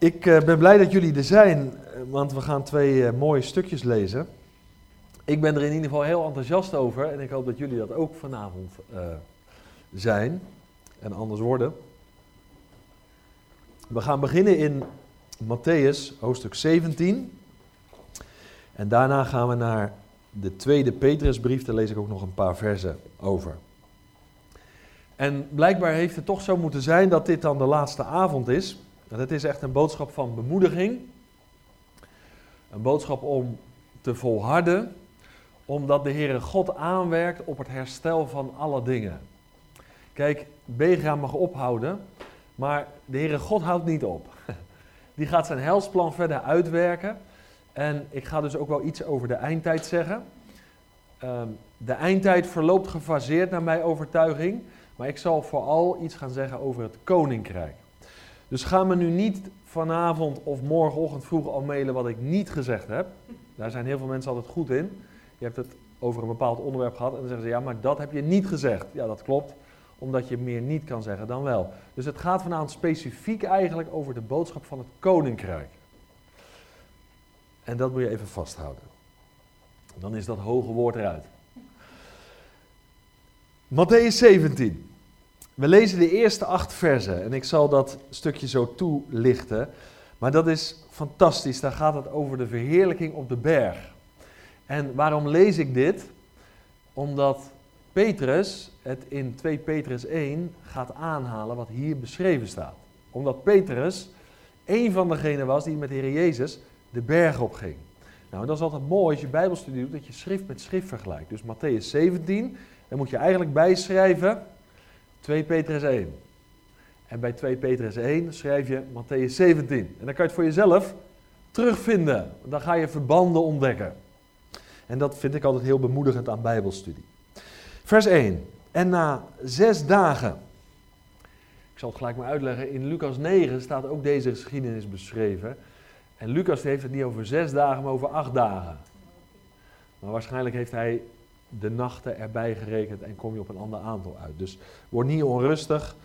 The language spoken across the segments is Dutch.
Ik eh, ben blij dat jullie er zijn, eh, want we gaan twee eh, mooie stukjes lezen. Ik ben er in ieder geval heel enthousiast over en ik hoop dat jullie dat ook vanavond zijn en anders worden. We gaan beginnen in Matthäus hoofdstuk 17 en daarna gaan we naar de tweede Petrusbrief, daar lees ik ook nog een paar versen over. En blijkbaar heeft het toch zo moeten zijn dat dit dan de laatste avond is. En het is echt een boodschap van bemoediging. Een boodschap om te volharden, omdat de Heere God aanwerkt op het herstel van alle dingen. Kijk, Begra mag ophouden, maar de Heere God houdt niet op. Die gaat zijn helsplan verder uitwerken. En ik ga dus ook wel iets over de eindtijd zeggen. Um, de eindtijd verloopt gefaseerd naar mijn overtuiging, maar ik zal vooral iets gaan zeggen over het koninkrijk. Dus ga me nu niet vanavond of morgenochtend vroeg al mailen wat ik niet gezegd heb. Daar zijn heel veel mensen altijd goed in. Je hebt het over een bepaald onderwerp gehad en dan zeggen ze ja, maar dat heb je niet gezegd. Ja, dat klopt, omdat je meer niet kan zeggen dan wel. Dus het gaat vanavond specifiek eigenlijk over de boodschap van het koninkrijk. En dat moet je even vasthouden. Dan is dat hoge woord eruit. Matthäus 17. We lezen de eerste acht versen en ik zal dat stukje zo toelichten. Maar dat is fantastisch, daar gaat het over de verheerlijking op de berg. En waarom lees ik dit? Omdat Petrus het in 2 Petrus 1 gaat aanhalen wat hier beschreven staat. Omdat Petrus een van degenen was die met de Heer Jezus de berg op ging. Nou, dat is altijd mooi als je Bijbelstudie doet, dat je schrift met schrift vergelijkt. Dus Matthäus 17, daar moet je eigenlijk bijschrijven 2 Petrus 1. En bij 2 Petrus 1 schrijf je Matthäus 17. En dan kan je het voor jezelf terugvinden. Dan ga je verbanden ontdekken. En dat vind ik altijd heel bemoedigend aan Bijbelstudie. Vers 1. En na zes dagen. Ik zal het gelijk maar uitleggen. In Lucas 9 staat ook deze geschiedenis beschreven. En Lucas heeft het niet over zes dagen, maar over acht dagen. Maar waarschijnlijk heeft hij de nachten erbij gerekend en kom je op een ander aantal uit. Dus word niet onrustig,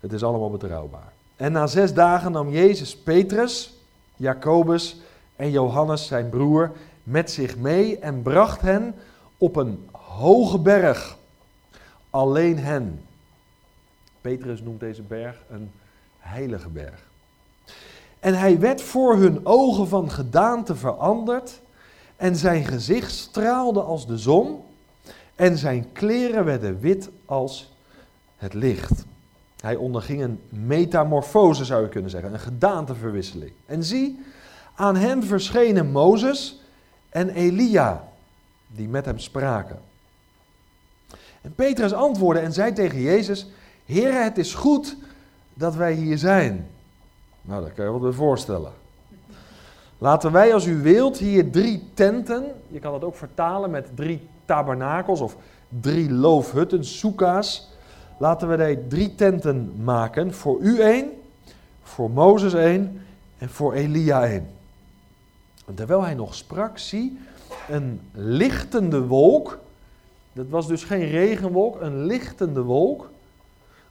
het is allemaal betrouwbaar. En na zes dagen nam Jezus Petrus, Jacobus en Johannes zijn broer met zich mee en bracht hen op een hoge berg. Alleen hen. Petrus noemt deze berg een heilige berg. En hij werd voor hun ogen van gedaante veranderd en zijn gezicht straalde als de zon en zijn kleren werden wit als het licht. Hij onderging een metamorfose, zou je kunnen zeggen, een gedaanteverwisseling. En zie, aan hem verschenen Mozes en Elia, die met hem spraken. En Petrus antwoordde en zei tegen Jezus: Heer, het is goed dat wij hier zijn. Nou, dat kan je wel voorstellen. Laten wij, als u wilt, hier drie tenten, je kan het ook vertalen met drie tabernakels of drie loofhutten, soeka's. Laten we daar drie tenten maken. Voor u één, voor Mozes één en voor Elia één. En terwijl hij nog sprak, zie een lichtende wolk. Dat was dus geen regenwolk, een lichtende wolk.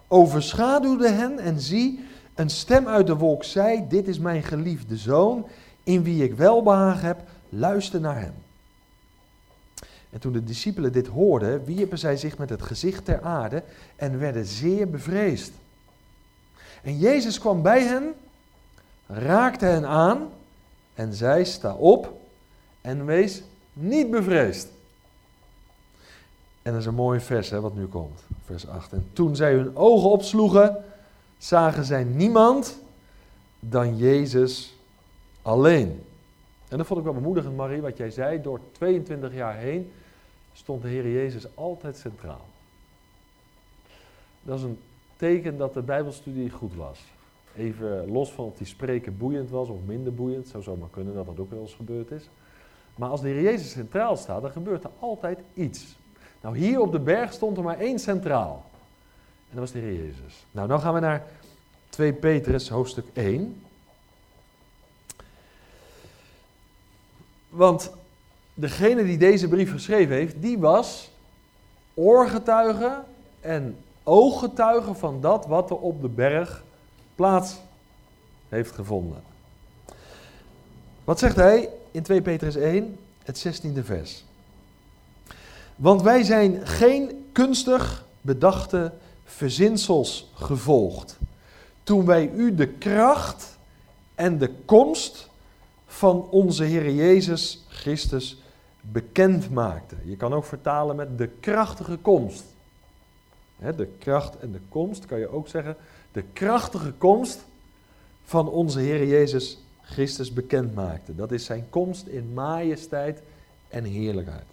Overschaduwde hen en zie, een stem uit de wolk zei: Dit is mijn geliefde zoon, in wie ik welbehagen heb, luister naar hem. En toen de discipelen dit hoorden, wierpen zij zich met het gezicht ter aarde en werden zeer bevreesd. En Jezus kwam bij hen, raakte hen aan en zei: Sta op en wees niet bevreesd. En dat is een mooi vers hè, wat nu komt, vers 8. En toen zij hun ogen opsloegen, zagen zij niemand dan Jezus alleen. En dat vond ik wel bemoedigend, Marie, wat jij zei. Door 22 jaar heen stond de Heer Jezus altijd centraal. Dat is een teken dat de Bijbelstudie goed was. Even los van of die spreken boeiend was of minder boeiend. Zou zomaar kunnen dat dat ook wel eens gebeurd is. Maar als de Heer Jezus centraal staat, dan gebeurt er altijd iets. Nou, hier op de berg stond er maar één centraal. En dat was de Heer Jezus. Nou, dan gaan we naar 2 Petrus, hoofdstuk 1. Want degene die deze brief geschreven heeft, die was oorgetuige en ooggetuige van dat wat er op de berg plaats heeft gevonden. Wat zegt hij in 2 Petrus 1, het 16e vers? Want wij zijn geen kunstig bedachte verzinsels gevolgd. Toen wij u de kracht en de komst van onze Heer Jezus Christus bekend maakten. Je kan ook vertalen met de krachtige komst. de kracht en de komst kan je ook zeggen. De krachtige komst van onze Heer Jezus Christus bekend maakte. Dat is zijn komst in majesteit en heerlijkheid.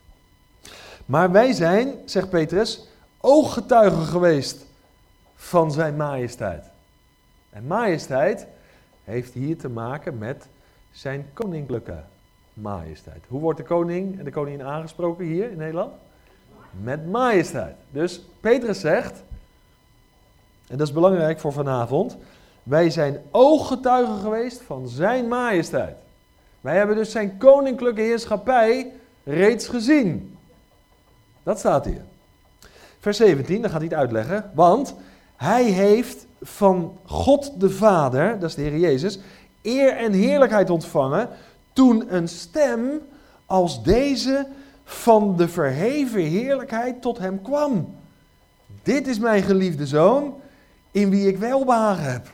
Maar wij zijn, zegt Petrus, ooggetuigen geweest van zijn majesteit. En majesteit heeft hier te maken met zijn koninklijke majesteit. Hoe wordt de koning en de koningin aangesproken hier in Nederland? Met majesteit. Dus Petrus zegt, en dat is belangrijk voor vanavond, wij zijn ooggetuigen geweest van zijn majesteit. Wij hebben dus zijn koninklijke heerschappij reeds gezien. Dat staat hier. Vers 17, dan gaat hij het uitleggen. Want hij heeft van God de Vader, dat is de Heer Jezus, eer en heerlijkheid ontvangen toen een stem als deze van de verheven heerlijkheid tot hem kwam. Dit is mijn geliefde zoon, in wie ik welbehagen heb.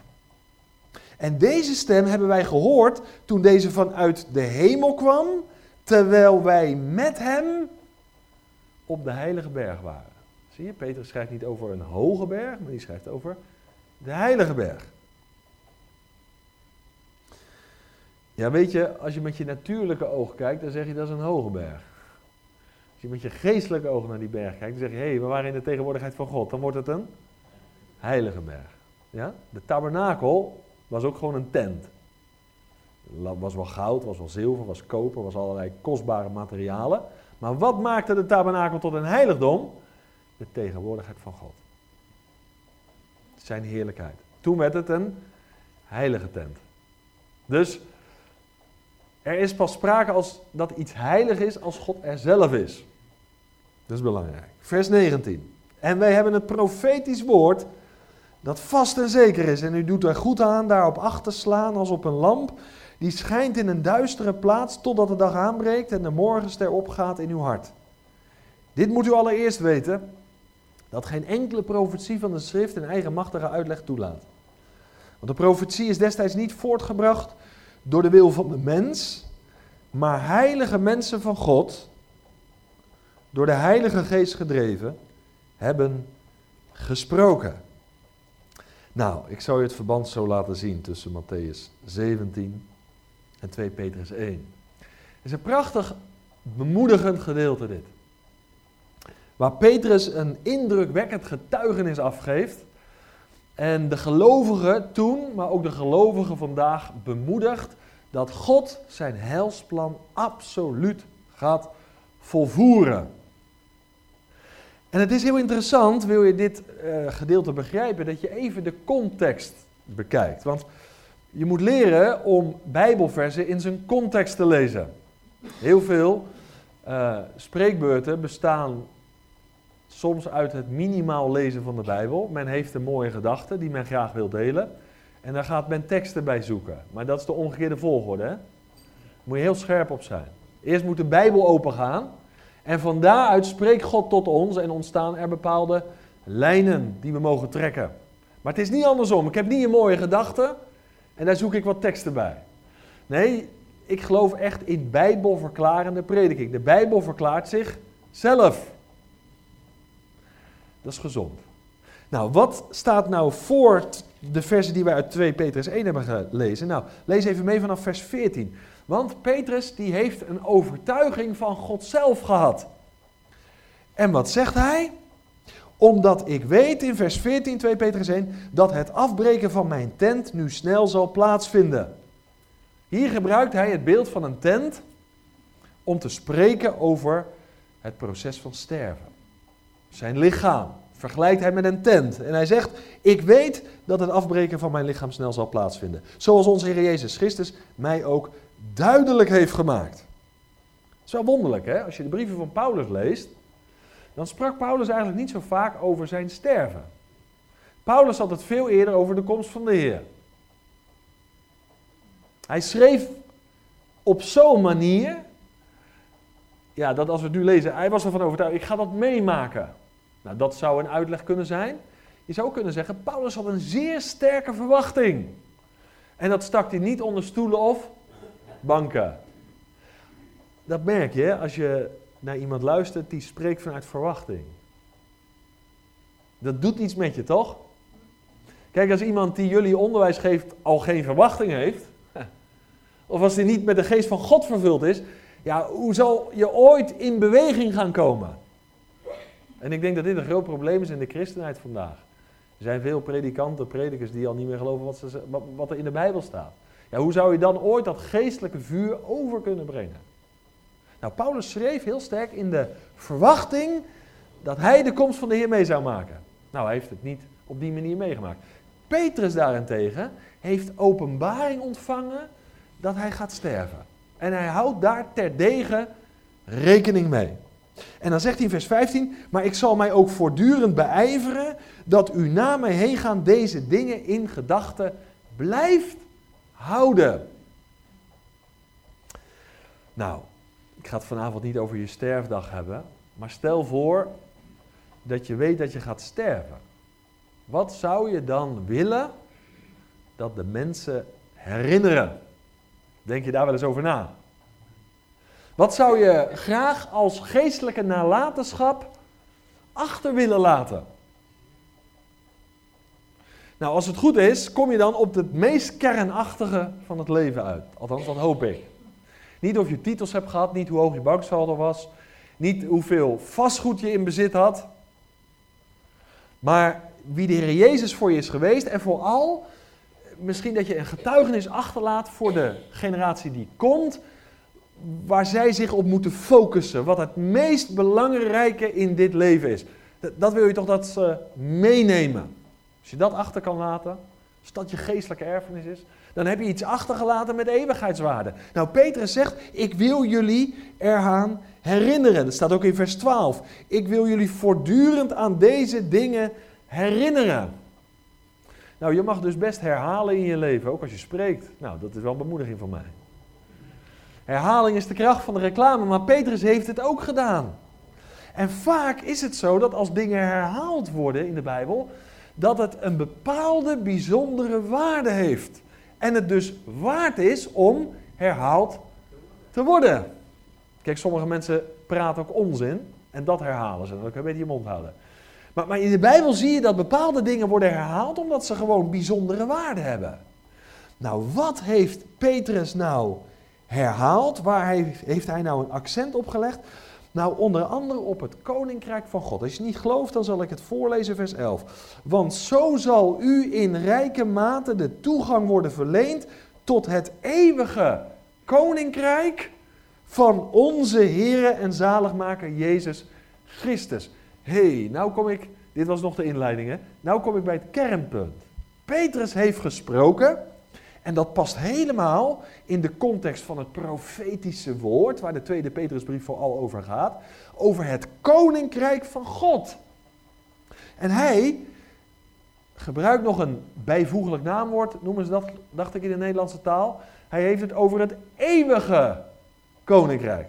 En deze stem hebben wij gehoord toen deze vanuit de hemel kwam, terwijl wij met hem op de heilige berg waren. Zie je, Peter schrijft niet over een hoge berg, maar hij schrijft over de heilige berg. Ja, weet je, als je met je natuurlijke oog kijkt, dan zeg je dat is een hoge berg. Als je met je geestelijke oog naar die berg kijkt, dan zeg je, hé, hey, we waren in de tegenwoordigheid van God. Dan wordt het een heilige berg. Ja? De tabernakel was ook gewoon een tent. Was wel goud, was wel zilver, was koper, was allerlei kostbare materialen. Maar wat maakte de tabernakel tot een heiligdom? De tegenwoordigheid van God. Zijn heerlijkheid. Toen werd het een heilige tent. Dus er is pas sprake als dat iets heilig is als God er zelf is. Dat is belangrijk. Vers 19. En wij hebben het profetisch woord dat vast en zeker is. En u doet er goed aan daarop acht te slaan als op een lamp die schijnt in een duistere plaats totdat de dag aanbreekt en de morgenster opgaat in uw hart. Dit moet u allereerst weten, dat geen enkele profetie van de schrift een eigenmachtige uitleg toelaat. Want de profetie is destijds niet voortgebracht door de wil van de mens, maar heilige mensen van God, door de Heilige Geest gedreven, hebben gesproken. Nou, ik zou je het verband zo laten zien tussen Matthäus 17 en 2 Petrus 1. Het is een prachtig bemoedigend gedeelte dit. Waar Petrus een indrukwekkend getuigenis afgeeft. En de gelovigen toen, maar ook de gelovigen vandaag bemoedigt dat God zijn helsplan absoluut gaat volvoeren. En het is heel interessant, wil je dit uh, gedeelte begrijpen, dat je even de context bekijkt. Want je moet leren om Bijbelversen in zijn context te lezen. Heel veel uh, spreekbeurten bestaan soms uit het minimaal lezen van de Bijbel. Men heeft een mooie gedachte die men graag wil delen. En daar gaat men teksten bij zoeken. Maar dat is de omgekeerde volgorde. Hè? Daar moet je heel scherp op zijn. Eerst moet de Bijbel open gaan. En van daaruit spreekt God tot ons en ontstaan er bepaalde lijnen die we mogen trekken. Maar het is niet andersom. Ik heb niet een mooie gedachte en daar zoek ik wat teksten bij. Nee, ik geloof echt in bijbelverklarende prediking. De Bijbel verklaart zichzelf. Dat is gezond. Nou, wat staat nou voor de versen die wij uit 2 Petrus 1 hebben gelezen? Nou, lees even mee vanaf vers 14. Want Petrus die heeft een overtuiging van God zelf gehad. En wat zegt hij? Omdat ik weet in vers 14, 2 Petrus 1, dat het afbreken van mijn tent nu snel zal plaatsvinden. Hier gebruikt hij het beeld van een tent om te spreken over het proces van sterven. Zijn lichaam vergelijkt hij met een tent. En hij zegt, ik weet dat het afbreken van mijn lichaam snel zal plaatsvinden. Zoals onze Heer Jezus Christus mij ook duidelijk heeft gemaakt. Het is wel wonderlijk, hè? Als je de brieven van Paulus leest, dan sprak Paulus eigenlijk niet zo vaak over zijn sterven. Paulus had het veel eerder over de komst van de Heer. Hij schreef op zo'n manier, ja, dat als we het nu lezen, hij was ervan overtuigd, ik ga dat meemaken. Nou, dat zou een uitleg kunnen zijn. Je zou kunnen zeggen, Paulus had een zeer sterke verwachting. En dat stak hij niet onder stoelen of banken. Dat merk je als je naar iemand luistert die spreekt vanuit verwachting. Dat doet iets met je, toch? Kijk, als iemand die jullie onderwijs geeft al geen verwachting heeft, of als hij niet met de geest van God vervuld is, ja, hoe zal je ooit in beweging gaan komen? En ik denk dat dit een groot probleem is in de christenheid vandaag. Er zijn veel predikanten, predikers die al niet meer geloven wat, ze, wat er in de Bijbel staat. Ja, hoe zou je dan ooit dat geestelijke vuur over kunnen brengen? Nou, Paulus schreef heel sterk in de verwachting dat hij de komst van de Heer mee zou maken. Nou, hij heeft het niet op die manier meegemaakt. Petrus daarentegen heeft openbaring ontvangen dat hij gaat sterven. En hij houdt daar terdege rekening mee. En dan zegt hij in vers 15, maar ik zal mij ook voortdurend beijveren dat u na mij heen gaan deze dingen in gedachten blijft houden. Nou, ik ga het vanavond niet over je sterfdag hebben, maar stel voor dat je weet dat je gaat sterven. Wat zou je dan willen dat de mensen herinneren? Denk je daar wel eens over na? Wat zou je graag als geestelijke nalatenschap achter willen laten? Nou, als het goed is, kom je dan op het meest kernachtige van het leven uit. Althans, dat hoop ik. Niet of je titels hebt gehad, niet hoe hoog je banksaldo was, niet hoeveel vastgoed je in bezit had. Maar wie de Heer Jezus voor je is geweest en vooral misschien dat je een getuigenis achterlaat voor de generatie die komt, waar zij zich op moeten focussen, wat het meest belangrijke in dit leven is. Dat wil je toch dat ze meenemen. Als je dat achter kan laten, als dat je geestelijke erfenis is, dan heb je iets achtergelaten met eeuwigheidswaarde. Nou, Petrus zegt, ik wil jullie eraan herinneren. Dat staat ook in vers 12. Ik wil jullie voortdurend aan deze dingen herinneren. Nou, je mag dus best herhalen in je leven, ook als je spreekt. Nou, dat is wel een bemoediging van mij. Herhaling is de kracht van de reclame, maar Petrus heeft het ook gedaan. En vaak is het zo dat als dingen herhaald worden in de Bijbel, dat het een bepaalde bijzondere waarde heeft. En het dus waard is om herhaald te worden. Kijk, sommige mensen praten ook onzin en dat herhalen ze. Dan kan je beetje je mond houden. Maar, maar in de Bijbel zie je dat bepaalde dingen worden herhaald omdat ze gewoon bijzondere waarde hebben. Nou, wat heeft Petrus nou herhaald? Waar heeft hij nou een accent op gelegd? Nou, onder andere op het koninkrijk van God. Als je niet gelooft, dan zal ik het voorlezen, vers 11. Want zo zal u in rijke mate de toegang worden verleend tot het eeuwige koninkrijk van onze Heere en zaligmaker Jezus Christus. hey, nou kom ik, dit was nog de inleiding hè, nou kom ik bij het kernpunt. Petrus heeft gesproken en dat past helemaal in de context van het profetische woord, waar de tweede Petrusbrief vooral over gaat, over het koninkrijk van God. En hij gebruikt nog een bijvoeglijk naamwoord, noemen ze dat, dacht ik in de Nederlandse taal. Hij heeft het over het eeuwige koninkrijk.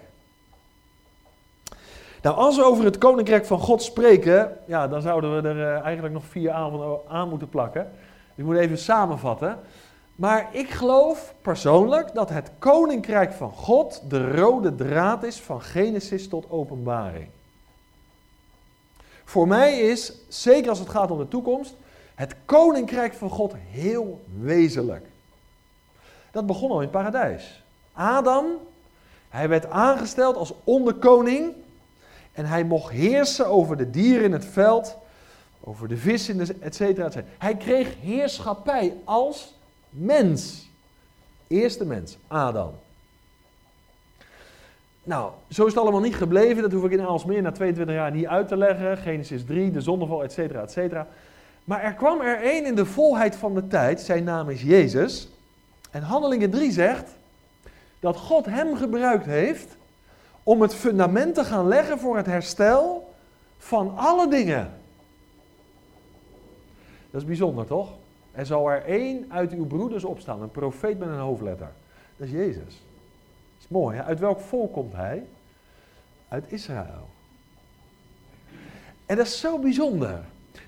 Nou, als we over het koninkrijk van God spreken, ja, dan zouden we er eh, eigenlijk nog vier avonden aan moeten plakken. Ik moet even samenvatten. Maar ik geloof persoonlijk dat het koninkrijk van God de rode draad is van Genesis tot Openbaring. Voor mij is, zeker als het gaat om de toekomst, het koninkrijk van God heel wezenlijk. Dat begon al in het paradijs. Adam, hij werd aangesteld als onderkoning en hij mocht heersen over de dieren in het veld, over de vissen, et. Hij kreeg heerschappij als mens. Eerste mens, Adam. Nou, zo is het allemaal niet gebleven. Dat hoef ik in meer na 22 jaar niet uit te leggen. Genesis 3, de zondeval, et cetera, et cetera. Maar er kwam er één in de volheid van de tijd. Zijn naam is Jezus. En Handelingen 3 zegt dat God hem gebruikt heeft om het fundament te gaan leggen voor het herstel van alle dingen. Dat is bijzonder, toch? Er zal er één uit uw broeders opstaan, een profeet met een hoofdletter. Dat is Jezus. is mooi, hè? Uit welk volk komt hij? Uit Israël. En dat is zo bijzonder.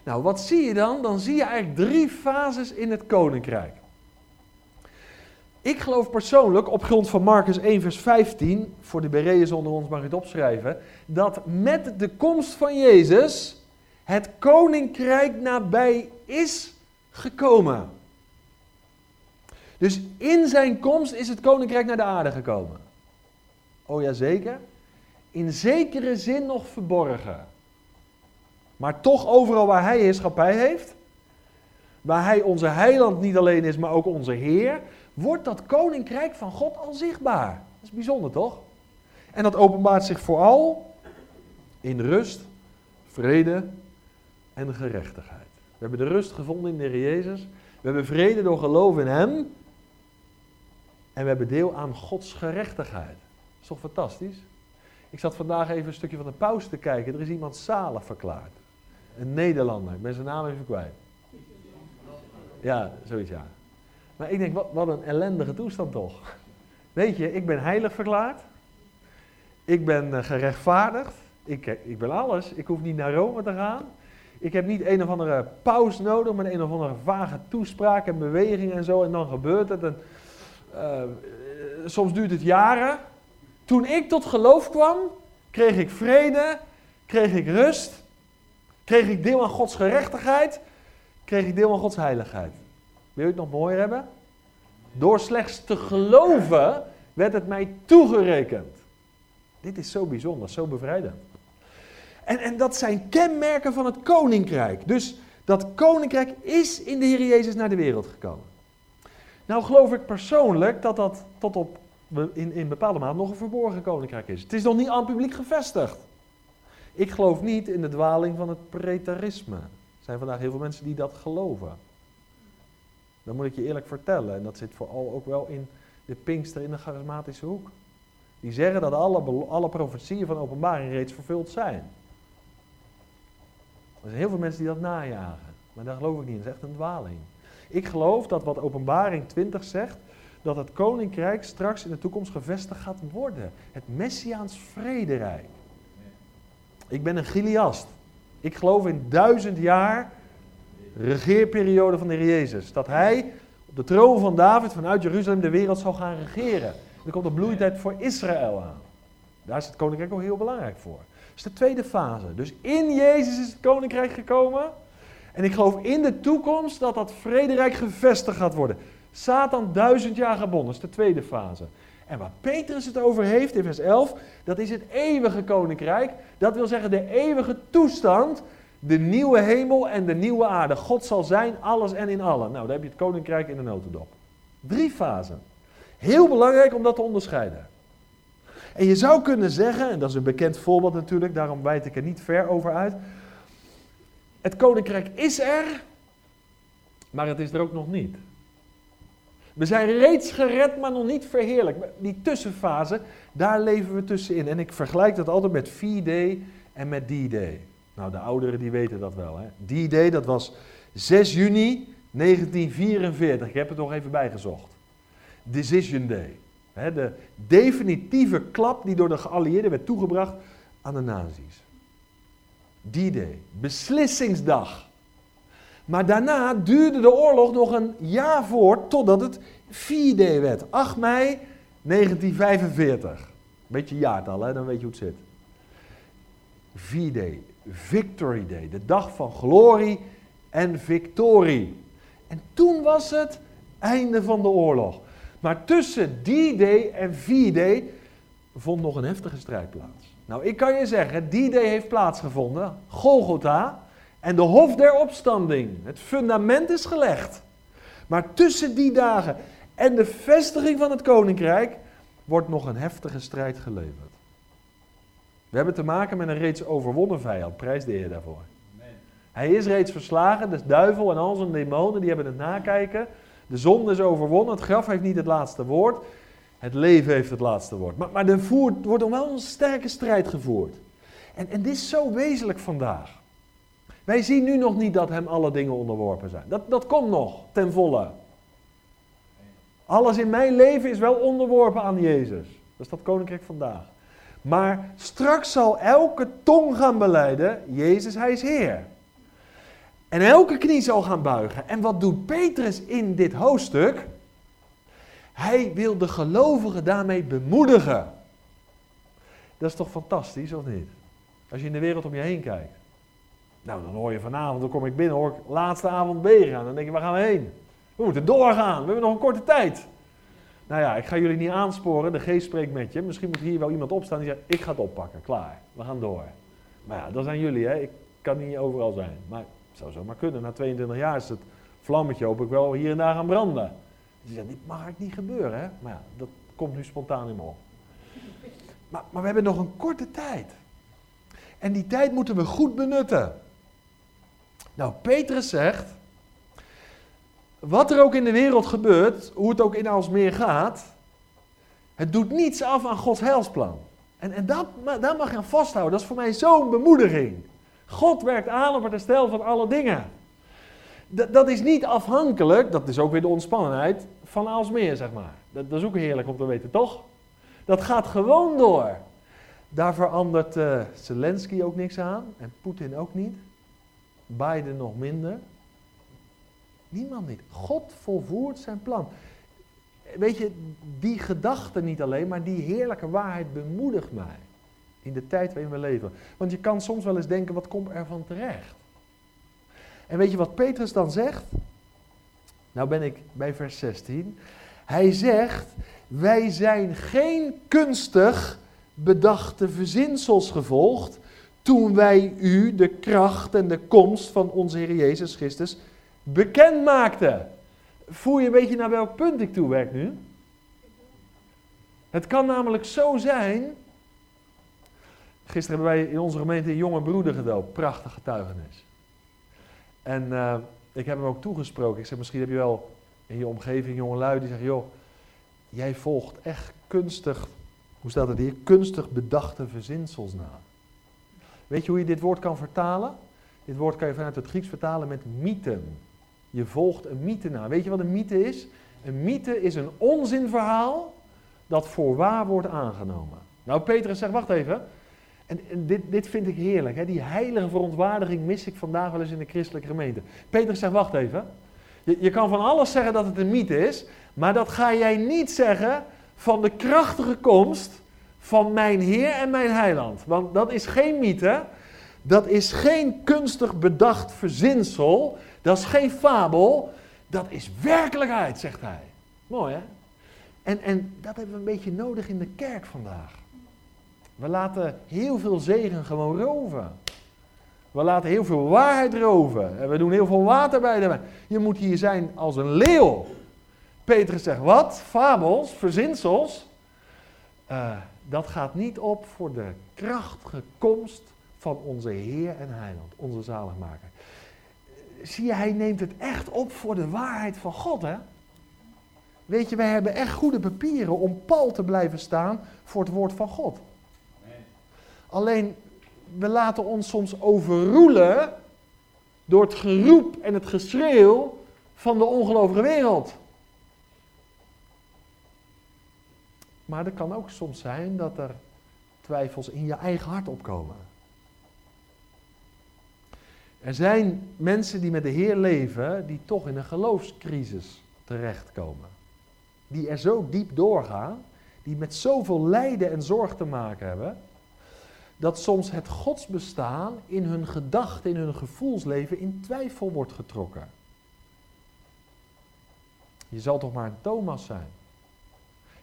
Nou, wat zie je dan? Dan zie je eigenlijk drie fases in het koninkrijk. Ik geloof persoonlijk, op grond van Marcus 1, vers 15, voor de Bereërs onder ons mag ik het opschrijven, dat met de komst van Jezus het koninkrijk nabij is gekomen. Dus in zijn komst is het koninkrijk naar de aarde gekomen. Oh ja, zeker. In zekere zin nog verborgen. Maar toch overal waar hij heerschappij heeft, waar hij onze heiland niet alleen is, maar ook onze Heer, wordt dat koninkrijk van God al zichtbaar. Dat is bijzonder toch? En dat openbaart zich vooral in rust, vrede en gerechtigheid. We hebben de rust gevonden in de Heer Jezus. We hebben vrede door geloof in Hem. En we hebben deel aan Gods gerechtigheid. Dat is toch fantastisch? Ik zat vandaag even een stukje van de paus te kijken. Er is iemand zalig verklaard. Een Nederlander. Ik ben zijn naam even kwijt. Ja, zoiets ja. Maar ik denk, wat, wat een ellendige toestand toch. Weet je, ik ben heilig verklaard. Ik ben uh, gerechtvaardigd. Ik, ik ben alles. Ik hoef niet naar Rome te gaan. Ik heb niet een of andere paus nodig met een of andere vage toespraak en beweging en zo. En dan gebeurt het. En, uh, soms duurt het jaren. Toen ik tot geloof kwam, kreeg ik vrede, kreeg ik rust, kreeg ik deel aan Gods gerechtigheid, kreeg ik deel aan Gods heiligheid. Wil je het nog mooier hebben? Door slechts te geloven werd het mij toegerekend. Dit is zo bijzonder, zo bevrijdend. En, en dat zijn kenmerken van het koninkrijk. Dus dat koninkrijk is in de Heer Jezus naar de wereld gekomen. Nou geloof ik persoonlijk dat dat tot op in, in bepaalde mate nog een verborgen koninkrijk is. Het is nog niet aan het publiek gevestigd. Ik geloof niet in de dwaling van het pretarisme. Er zijn vandaag heel veel mensen die dat geloven. Dat moet ik je eerlijk vertellen. En dat zit vooral ook wel in de Pinkster in de charismatische hoek. Die zeggen dat alle, alle profetieën van openbaring reeds vervuld zijn. Er zijn heel veel mensen die dat najagen. Maar daar geloof ik niet in. Dat is echt een dwaling. Ik geloof dat wat openbaring 20 zegt, dat het koninkrijk straks in de toekomst gevestigd gaat worden. Het Messiaans vrederijk. Ik ben een Giliast. Ik geloof in duizend jaar regeerperiode van de Heer Jezus. Dat hij op de troon van David vanuit Jeruzalem de wereld zal gaan regeren. Er komt de bloeitijd voor Israël aan. Daar is het koninkrijk ook heel belangrijk voor. Is de tweede fase. Dus in Jezus is het koninkrijk gekomen. En ik geloof in de toekomst dat dat vrederijk gevestigd gaat worden. Satan duizend jaar gebonden, dat is de tweede fase. En waar Petrus het over heeft in vers 11, dat is het eeuwige koninkrijk. Dat wil zeggen de eeuwige toestand de nieuwe hemel en de nieuwe aarde. God zal zijn, alles en in allen. Nou, daar heb je het koninkrijk in de notendop. Drie fasen. Heel belangrijk om dat te onderscheiden. En je zou kunnen zeggen, en dat is een bekend voorbeeld natuurlijk, daarom wijd ik er niet ver over uit. Het koninkrijk is er, maar het is er ook nog niet. We zijn reeds gered, maar nog niet verheerlijk. Die tussenfase, daar leven we tussenin. En ik vergelijk dat altijd met V-Day en met D-Day. Nou, de ouderen die weten dat wel. Idee, dat was 6 juni 1944. Ik heb het nog even bijgezocht. Decision Day. De definitieve klap die door de geallieerden werd toegebracht aan de nazi's. Die day. Beslissingsdag. Maar daarna duurde de oorlog nog een jaar voort totdat het 4D werd. 8 mei 1945. Beetje jaartal, hè? dan weet je hoe het zit. 4D. Victory Day, de dag van glorie en victorie. En toen was het einde van de oorlog. Maar tussen die day en V-Day vond nog een heftige strijd plaats. Nou, ik kan je zeggen, die day heeft plaatsgevonden, Golgotha, en de hof der opstanding. Het fundament is gelegd. Maar tussen die dagen en de vestiging van het koninkrijk wordt nog een heftige strijd geleverd. We hebben te maken met een reeds overwonnen vijand. Prijs de Heer daarvoor. Hij is reeds verslagen. De duivel en al zijn demonen die hebben het nakijken. De zonde is overwonnen. Het graf heeft niet het laatste woord. Het leven heeft het laatste woord. Maar, maar er voert, wordt dan wel een sterke strijd gevoerd. En, en dit is zo wezenlijk vandaag. Wij zien nu nog niet dat hem alle dingen onderworpen zijn. Dat, dat komt nog ten volle. Alles in mijn leven is wel onderworpen aan Jezus. Dat is dat koninkrijk vandaag. Maar straks zal elke tong gaan beleiden, Jezus, hij is Heer. En elke knie zal gaan buigen. En wat doet Petrus in dit hoofdstuk? Hij wil de gelovigen daarmee bemoedigen. Dat is toch fantastisch, of niet? Als je in de wereld om je heen kijkt. Nou, dan hoor je vanavond, dan kom ik binnen, hoor ik laatste avond B. Dan denk je, waar gaan we heen? We moeten doorgaan, we hebben nog een korte tijd. Nou ja, ik ga jullie niet aansporen, de geest spreekt met je. Misschien moet hier wel iemand opstaan die zegt, ik ga het oppakken, klaar, we gaan door. Maar ja, dat zijn jullie, hè. ik kan niet overal zijn. Maar zou zomaar kunnen, na 22 jaar is het vlammetje hoop ik wel hier en daar gaan branden. Dus zegt, dit mag niet gebeuren, hè. Maar ja, dat komt nu spontaan in me op. Maar, maar we hebben nog een korte tijd. En die tijd moeten we goed benutten. Nou, Petrus zegt, wat er ook in de wereld gebeurt, hoe het ook in Alsmeer gaat, het doet niets af aan Gods heilsplan. En, en dat, daar mag je aan vasthouden. Dat is voor mij zo'n bemoediging. God werkt aan op het herstel van alle dingen. Dat, is niet afhankelijk, dat is ook weer de ontspannenheid, van Alsmeer, zeg maar. Dat, dat is ook heerlijk om te weten, toch? Dat gaat gewoon door. Daar verandert uh, Zelensky ook niks aan en Poetin ook niet. Biden nog minder. Niemand niet. God volvoert zijn plan. Weet je, die gedachte niet alleen, maar die heerlijke waarheid bemoedigt mij. In de tijd waarin we leven. Want je kan soms wel eens denken, wat komt er van terecht? En weet je wat Petrus dan zegt? Nou ben ik bij vers 16. Hij zegt, wij zijn geen kunstig bedachte verzinsels gevolgd toen wij u de kracht en de komst van onze Heer Jezus Christus bekend maakten. Voel je een beetje naar welk punt ik toe werk nu? Het kan namelijk zo zijn. Gisteren hebben wij in onze gemeente een jonge broeder gedoopt. Prachtig getuigenis. En uh, ik heb hem ook toegesproken. Ik zeg, misschien heb je wel in je omgeving jonge lui die zeggen, joh, jij volgt echt kunstig, hoe staat het hier, kunstig bedachte verzinsels na. Weet je hoe je dit woord kan vertalen? Dit woord kan je vanuit het Grieks vertalen met mythen. Je volgt een mythe na. Weet je wat een mythe is? Een mythe is een onzinverhaal dat voor waar wordt aangenomen. Nou, Petrus zegt, wacht even. En, dit, dit vind ik heerlijk. Hè? Die heilige verontwaardiging mis ik vandaag wel eens in de christelijke gemeente. Petrus zegt, wacht even. Je, je kan van alles zeggen dat het een mythe is. Maar dat ga jij niet zeggen van de krachtige komst van mijn Heer en mijn Heiland. Want dat is geen mythe. Dat is geen kunstig bedacht verzinsel. Dat is geen fabel, dat is werkelijkheid, zegt hij. Mooi hè? En, en dat hebben we een beetje nodig in de kerk vandaag. We laten heel veel zegen gewoon roven. We laten heel veel waarheid roven. En we doen heel veel water bij de Je moet hier zijn als een leeuw. Petrus zegt, wat? Fabels, verzinsels? Uh, dat gaat niet op voor de krachtige komst van onze Heer en Heiland, onze zaligmaker zie je, hij neemt het echt op voor de waarheid van God, hè? Weet je, wij hebben echt goede papieren om pal te blijven staan voor het woord van God. Alleen, we laten ons soms overroelen door het geroep en het geschreeuw van de ongelovige wereld. Maar er kan ook soms zijn dat er twijfels in je eigen hart opkomen. Er zijn mensen die met de Heer leven, die toch in een geloofscrisis terechtkomen. Die er zo diep doorgaan, die met zoveel lijden en zorg te maken hebben, dat soms het godsbestaan in hun gedachten, in hun gevoelsleven in twijfel wordt getrokken. Je zal toch maar een Thomas zijn.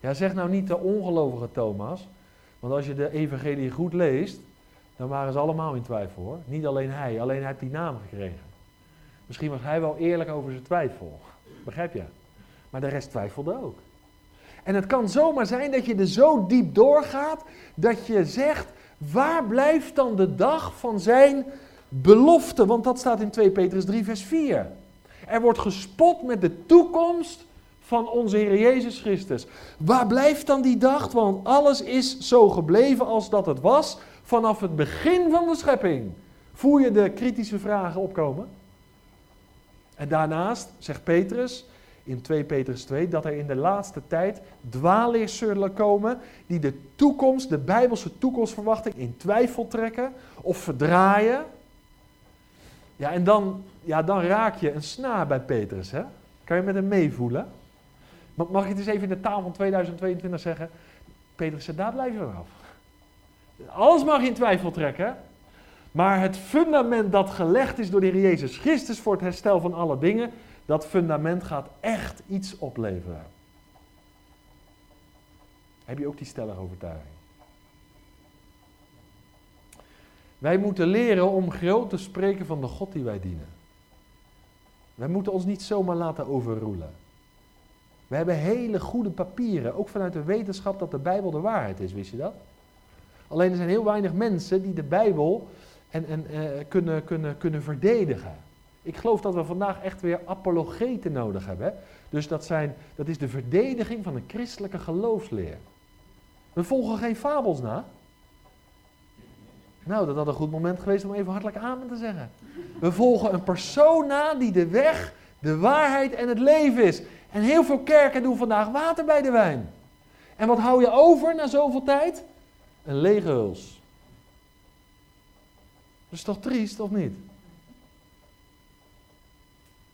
Ja, zeg nou niet de ongelovige Thomas, want als je de evangelie goed leest, dan waren ze allemaal in twijfel hoor. Niet alleen hij, alleen hij heeft die naam gekregen. Misschien was hij wel eerlijk over zijn twijfel. Begrijp je? Maar de rest twijfelde ook. En het kan zomaar zijn dat je er zo diep doorgaat dat je zegt, waar blijft dan de dag van zijn belofte? Want dat staat in 2 Petrus 3 vers 4. Er wordt gespot met de toekomst van onze Heer Jezus Christus. Waar blijft dan die dag? Want alles is zo gebleven als dat het was vanaf het begin van de schepping. Voel je de kritische vragen opkomen? En daarnaast, zegt Petrus, in 2 Petrus 2 dat er in de laatste tijd dwaalleers zullen komen die de toekomst, de bijbelse toekomstverwachting in twijfel trekken of verdraaien. Ja, en dan, ja, dan raak je een snaar bij Petrus, hè? Kan je met hem meevoelen? Mag ik het eens even in de taal van 2022 zeggen? Petrus daar blijven we af. Alles mag je in twijfel trekken, maar het fundament dat gelegd is door de Heer Jezus Christus voor het herstel van alle dingen, dat fundament gaat echt iets opleveren. Heb je ook die stellige overtuiging? Wij moeten leren om groot te spreken van de God die wij dienen. Wij moeten ons niet zomaar laten overroelen. We hebben hele goede papieren, ook vanuit de wetenschap dat de Bijbel de waarheid is, wist je dat? Alleen er zijn heel weinig mensen die de Bijbel en, en, uh, kunnen, kunnen, kunnen verdedigen. Ik geloof dat we vandaag echt weer apologeten nodig hebben. Dus dat, zijn, dat is de verdediging van een christelijke geloofsleer. We volgen geen fabels na. Nou, dat had een goed moment geweest om even hartelijk amen te zeggen. We volgen een persoon na die de weg, de waarheid en het leven is. En heel veel kerken doen vandaag water bij de wijn. En wat hou je over na zoveel tijd? Een lege huls. Dat is toch triest, of niet?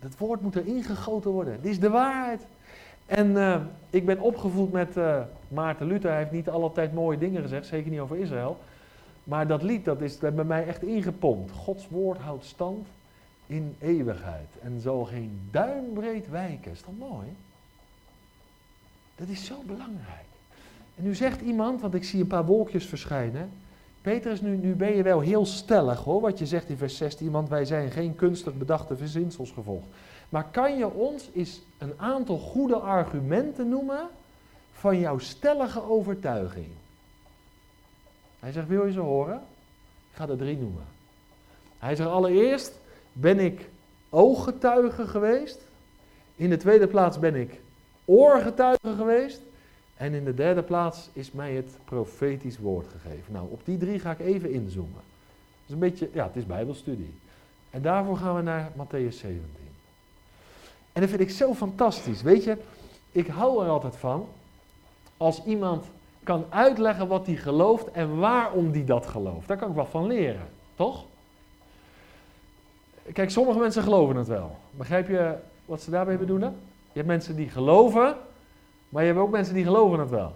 Dat woord moet er ingegoten worden. Dit is de waarheid. En uh, ik ben opgevoed met uh, Maarten Luther. Hij heeft niet altijd mooie dingen gezegd, zeker niet over Israël. Maar dat lied dat is bij mij echt ingepompt. Gods woord houdt stand in eeuwigheid. En zal geen duimbreed wijken. Is dat mooi? Dat is zo belangrijk. En nu zegt iemand, want ik zie een paar wolkjes verschijnen. Petrus, nu, nu ben je wel heel stellig hoor, wat je zegt in vers 16, want wij zijn geen kunstig bedachte verzinsels gevolgd. Maar kan je ons eens een aantal goede argumenten noemen van jouw stellige overtuiging? Hij zegt, wil je ze horen? Ik ga er drie noemen. Hij zegt, allereerst ben ik ooggetuige geweest. In de tweede plaats ben ik oorgetuige geweest. En in de derde plaats is mij het profetisch woord gegeven. Nou, op die drie ga ik even inzoomen. Het is een beetje, ja, het is bijbelstudie. En daarvoor gaan we naar Matthäus 17. En dat vind ik zo fantastisch. Weet je, ik hou er altijd van als iemand kan uitleggen wat hij gelooft en waarom hij dat gelooft. Daar kan ik wat van leren, toch? Kijk, sommige mensen geloven het wel. Begrijp je wat ze daarbij bedoelen? Je hebt mensen die geloven, maar je hebt ook mensen die geloven het wel.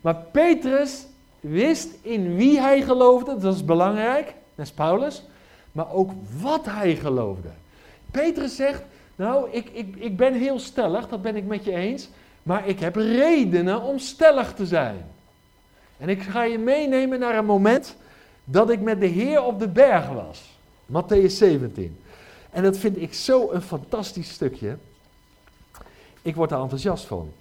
Maar Petrus wist in wie hij geloofde, dat is belangrijk, net als Paulus, maar ook wat hij geloofde. Petrus zegt, nou, ik, ik, ik ben heel stellig, dat ben ik met je eens, maar ik heb redenen om stellig te zijn. En ik ga je meenemen naar een moment dat ik met de Heer op de berg was. Matthäus 17. En dat vind ik zo een fantastisch stukje. Ik word er enthousiast van.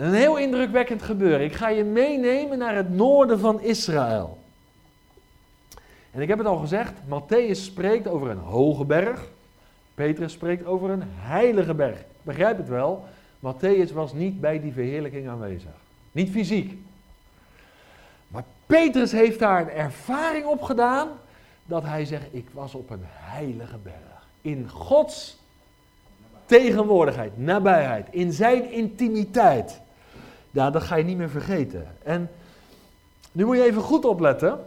Een heel indrukwekkend gebeuren. Ik ga je meenemen naar het noorden van Israël. En ik heb het al gezegd, Matthäus spreekt over een hoge berg. Petrus spreekt over een heilige berg. Begrijp het wel? Matthäus was niet bij die verheerlijking aanwezig. Niet fysiek. Maar Petrus heeft daar een ervaring op gedaan dat hij zegt, ik was op een heilige berg. In Gods tegenwoordigheid, nabijheid, in zijn intimiteit. Ja, dat ga je niet meer vergeten. En nu moet je even goed opletten.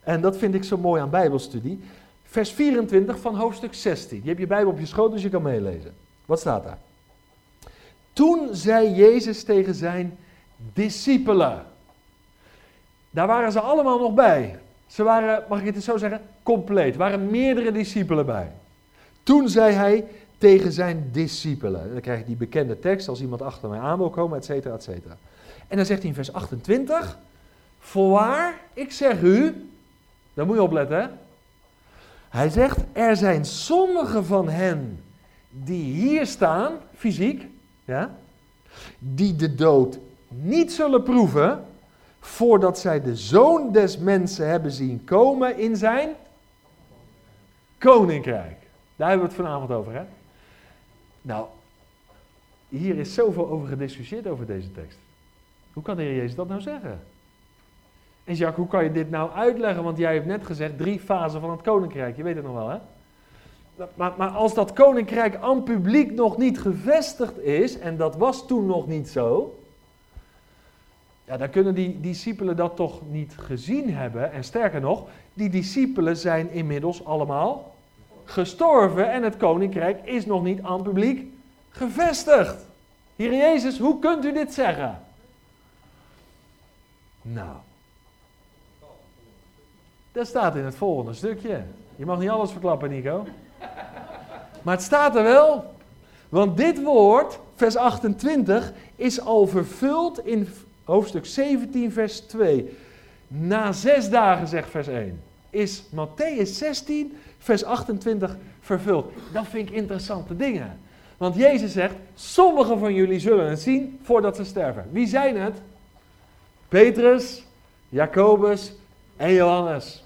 En dat vind ik zo mooi aan Bijbelstudie. Vers 24 van hoofdstuk 16. Je hebt je Bijbel op je schoot, dus je kan meelezen. Wat staat daar? Toen zei Jezus tegen zijn discipelen. Daar waren ze allemaal nog bij. Ze waren, mag ik het zo zeggen, compleet. Er waren meerdere discipelen bij. Toen zei hij tegen zijn discipelen. Dan krijg je die bekende tekst als iemand achter mij aan wil komen, et cetera, et cetera. En dan zegt hij in vers 28, voorwaar, ik zeg u, daar moet je opletten. Hij zegt, er zijn sommige van hen die hier staan, fysiek, ja, die de dood niet zullen proeven voordat zij de zoon des mensen hebben zien komen in zijn koninkrijk. Daar hebben we het vanavond over, hè? Nou, hier is zoveel over gediscussieerd over deze tekst. Hoe kan de Heer Jezus dat nou zeggen? En Jacques, hoe kan je dit nou uitleggen? Want jij hebt net gezegd drie fasen van het koninkrijk. Je weet het nog wel, hè? maar, maar als dat koninkrijk aan publiek nog niet gevestigd is, en dat was toen nog niet zo, ja, dan kunnen die discipelen dat toch niet gezien hebben. En sterker nog, die discipelen zijn inmiddels allemaal gestorven en het koninkrijk is nog niet aan publiek gevestigd. Hier Jezus, hoe kunt u dit zeggen? Nou, dat staat in het volgende stukje. Je mag niet alles verklappen, Nico. Maar het staat er wel. Want dit woord, vers 28, is al vervuld in hoofdstuk 17, vers 2. Na zes dagen, zegt vers 1, is Matthäus 16, vers 28 vervuld. Dat vind ik interessante dingen. Want Jezus zegt, sommigen van jullie zullen het zien voordat ze sterven. Wie zijn het? Petrus, Jacobus en Johannes.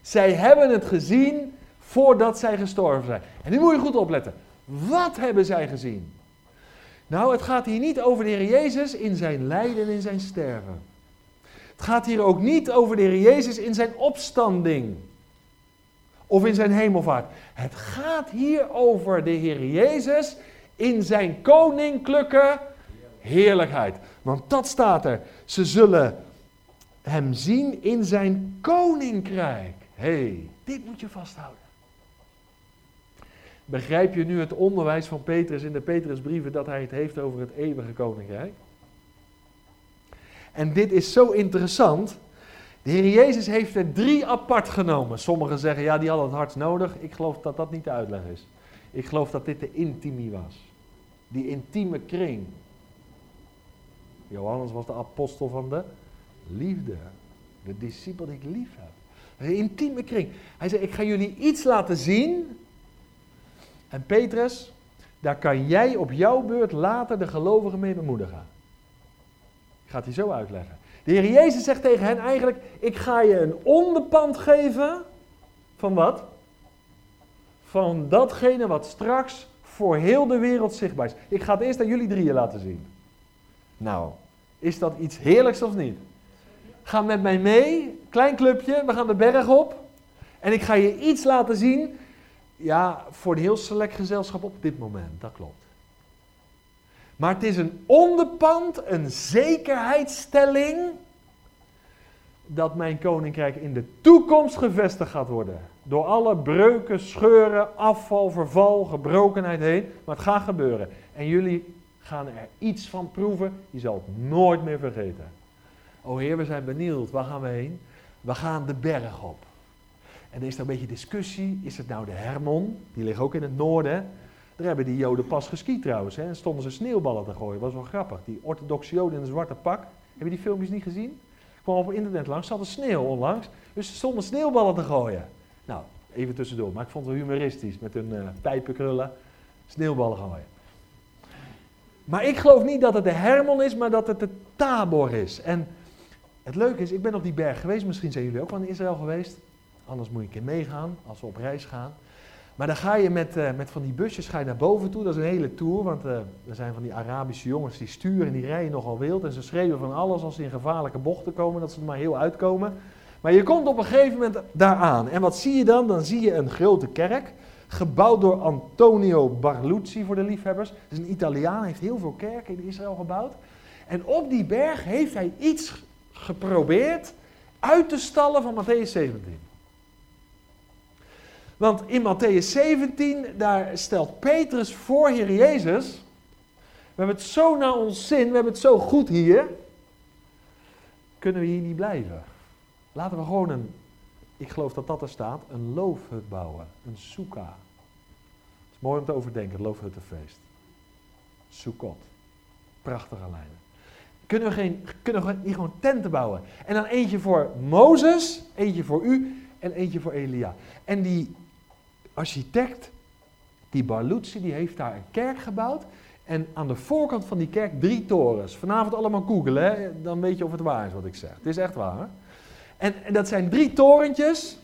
Zij hebben het gezien voordat zij gestorven zijn. En nu moet je goed opletten. Wat hebben zij gezien? Nou, het gaat hier niet over de Heer Jezus in zijn lijden en in zijn sterven. Het gaat hier ook niet over de Heer Jezus in zijn opstanding. Of in zijn hemelvaart. Het gaat hier over de Heer Jezus in zijn koninklijke heerlijkheid. Want dat staat er. Ze zullen hem zien in zijn koninkrijk. hey, dit moet je vasthouden. Begrijp je nu het onderwijs van Petrus in de Petrusbrieven dat hij het heeft over het eeuwige koninkrijk? En dit is zo interessant. De Heer Jezus heeft er drie apart genomen. Sommigen zeggen, ja, die hadden het hart nodig. Ik geloof dat dat niet de uitleg is. Ik geloof dat dit de intimie was. Die intieme kring. Johannes was de apostel van de liefde. De discipel die ik lief heb. Een intieme kring. Hij zei, ik ga jullie iets laten zien en Petrus, daar kan jij op jouw beurt later de gelovigen mee bemoedigen. Ik ga het je zo uitleggen. De Heer Jezus zegt tegen hen eigenlijk, ik ga je een onderpand geven van wat? Van datgene wat straks voor heel de wereld zichtbaar is. Ik ga het eerst aan jullie drieën laten zien. Nou, is dat iets heerlijks of niet? Ga met mij mee, klein clubje, we gaan de berg op. En ik ga je iets laten zien ja, voor een heel select gezelschap op dit moment, dat klopt. Maar het is een onderpand, een zekerheidsstelling dat mijn koninkrijk in de toekomst gevestigd gaat worden. Door alle breuken, scheuren, afval, verval, gebrokenheid heen. Maar het gaat gebeuren. En jullie gaan er iets van proeven. Je zal het nooit meer vergeten. O Heer, we zijn benieuwd. Waar gaan we heen? We gaan de berg op. En er is er een beetje discussie. Is het nou de Hermon? Die ligt ook in het noorden. Daar hebben die Joden pas geskiet trouwens. Hè? En stonden ze sneeuwballen te gooien. Was wel grappig. Die orthodoxe Joden in een zwarte pak. Heb je die filmpjes niet gezien? Kwam op internet langs. Ze hadden sneeuw onlangs. Dus ze stonden sneeuwballen te gooien. Nou, even tussendoor. Maar ik vond het wel humoristisch. Met hun uh, pijpenkrullen. Sneeuwballen gooien. Maar ik geloof niet dat het de Hermon is, maar dat het de Tabor is. En het leuke is, ik ben op die berg geweest. Misschien zijn jullie ook wel in Israël geweest. Anders moet je een keer meegaan als we op reis gaan. Maar dan ga je met, uh, met van die busjes ga je naar boven toe. Dat is een hele tour, want uh, er zijn van die Arabische jongens die sturen en die rijden nogal wild. En ze schreeuwen van alles als ze in gevaarlijke bochten komen, dat ze er maar heel uitkomen. Maar je komt op een gegeven moment daaraan. En wat zie je dan? Dan zie je een grote kerk, gebouwd door Antonio Barluzzi voor de liefhebbers. Dat is een Italiaan, heeft heel veel kerken in Israël gebouwd. En op die berg heeft hij iets geprobeerd uit te stallen van Matthäus 17. Want in Matthäus 17, daar stelt Petrus voor Heer Jezus. We hebben het zo naar ons zin, we hebben het zo goed hier. Kunnen we hier niet blijven? Laten we gewoon een, ik geloof dat dat er staat, een loofhut bouwen. Een soeka. Het is mooi om te overdenken, het loofhuttenfeest. Sukkot. Prachtige lijnen. Kunnen we, geen, kunnen we hier gewoon tenten bouwen? En dan eentje voor Mozes, eentje voor u en eentje voor Elia. En die architect, die Barluzzi, die heeft daar een kerk gebouwd. En aan de voorkant van die kerk drie torens. Vanavond allemaal googlen, hè? dan weet je of het waar is wat ik zeg. Het is echt waar. En, en dat zijn drie torentjes.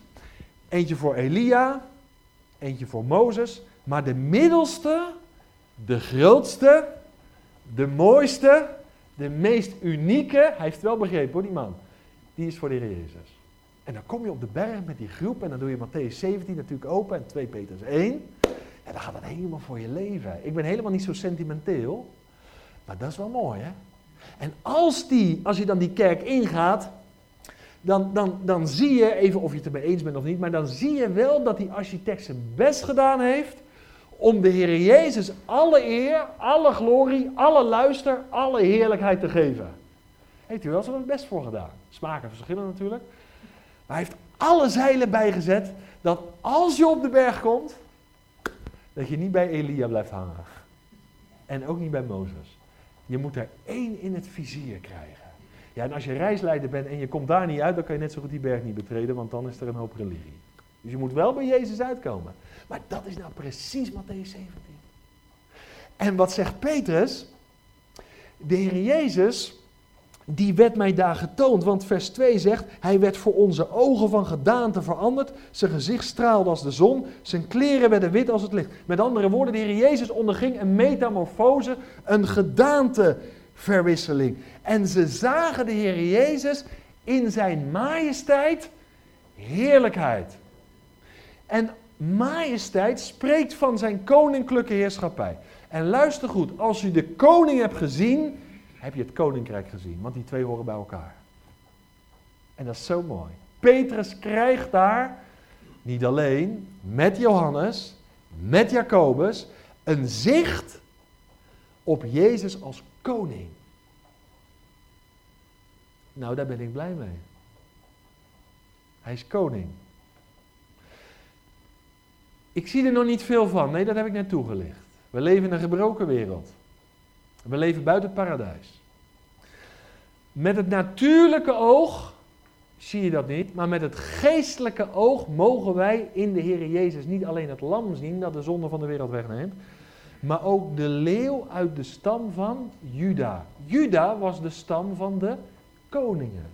Eentje voor Elia, eentje voor Mozes. Maar de middelste, de grootste, de mooiste, de meest unieke, hij heeft het wel begrepen hoor, die man. Die is voor de Heer Jezus. En dan kom je op de berg met die groep en dan doe je Matthäus 17 natuurlijk open en 2 Petrus 1. En dan gaat het helemaal voor je leven. Ik ben helemaal niet zo sentimenteel, maar dat is wel mooi hè. En als, die, als je dan die kerk ingaat, dan, dan, dan zie je, even of je het ermee eens bent of niet, maar dan zie je wel dat die architect zijn best gedaan heeft om de Heer Jezus alle eer, alle glorie, alle luister, alle heerlijkheid te geven. Heeft u wel het best voor gedaan. Smaken verschillen natuurlijk. Hij heeft alle zeilen bijgezet dat als je op de berg komt, dat je niet bij Elia blijft hangen. En ook niet bij Mozes. Je moet er één in het vizier krijgen. Ja, en als je reisleider bent en je komt daar niet uit, dan kan je net zo goed die berg niet betreden, want dan is er een hoop religie. Dus je moet wel bij Jezus uitkomen. Maar dat is nou precies Matthäus 17. En wat zegt Petrus? De Heer Jezus, die werd mij daar getoond. Want vers 2 zegt, hij werd voor onze ogen van gedaante veranderd. Zijn gezicht straalde als de zon, zijn kleren werden wit als het licht. Met andere woorden, de Heer Jezus onderging een metamorfose, een gedaanteverwisseling. En ze zagen de Heer Jezus in zijn majesteit, heerlijkheid. En majesteit spreekt van zijn koninklijke heerschappij. En luister goed, als je de koning hebt gezien, heb je het koninkrijk gezien, want die twee horen bij elkaar. En dat is zo mooi. Petrus krijgt daar niet alleen met Johannes, met Jacobus, een zicht op Jezus als koning. Nou, daar ben ik blij mee. Hij is koning. Ik zie er nog niet veel van. Nee, dat heb ik net toegelicht. We leven in een gebroken wereld. We leven buiten paradijs. Met het natuurlijke oog zie je dat niet, maar met het geestelijke oog mogen wij in de Heer Jezus niet alleen het lam zien dat de zonde van de wereld wegneemt, maar ook de leeuw uit de stam van Juda. Juda was de stam van de koningen.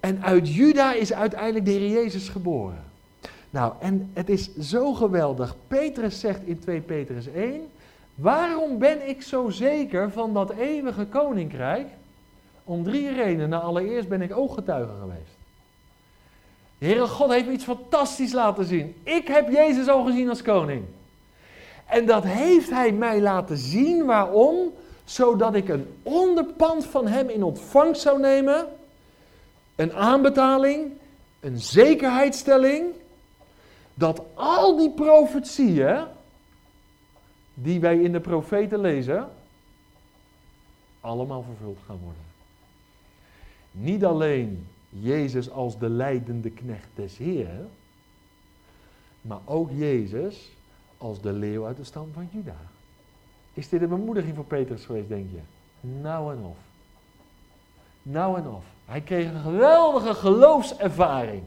En uit Juda is uiteindelijk de Heer Jezus geboren. Nou, en het is zo geweldig. Petrus zegt in 2 Petrus 1, waarom ben ik zo zeker van dat eeuwige koninkrijk? Om drie redenen. Nou, allereerst ben ik ooggetuige geweest. De Heere God heeft me iets fantastisch laten zien. Ik heb Jezus al gezien als koning. En dat heeft hij mij laten zien. Waarom? Zodat ik een onderpand van hem in ontvangst zou nemen. Een aanbetaling. Een zekerheidstelling dat al die profetieën die wij in de profeten lezen, allemaal vervuld gaan worden. Niet alleen Jezus als de leidende knecht des Heeren, maar ook Jezus als de leeuw uit de stam van Juda. Is dit een bemoediging voor Petrus geweest, denk je? Nou en of. Nou en of. Hij kreeg een geweldige geloofservaring.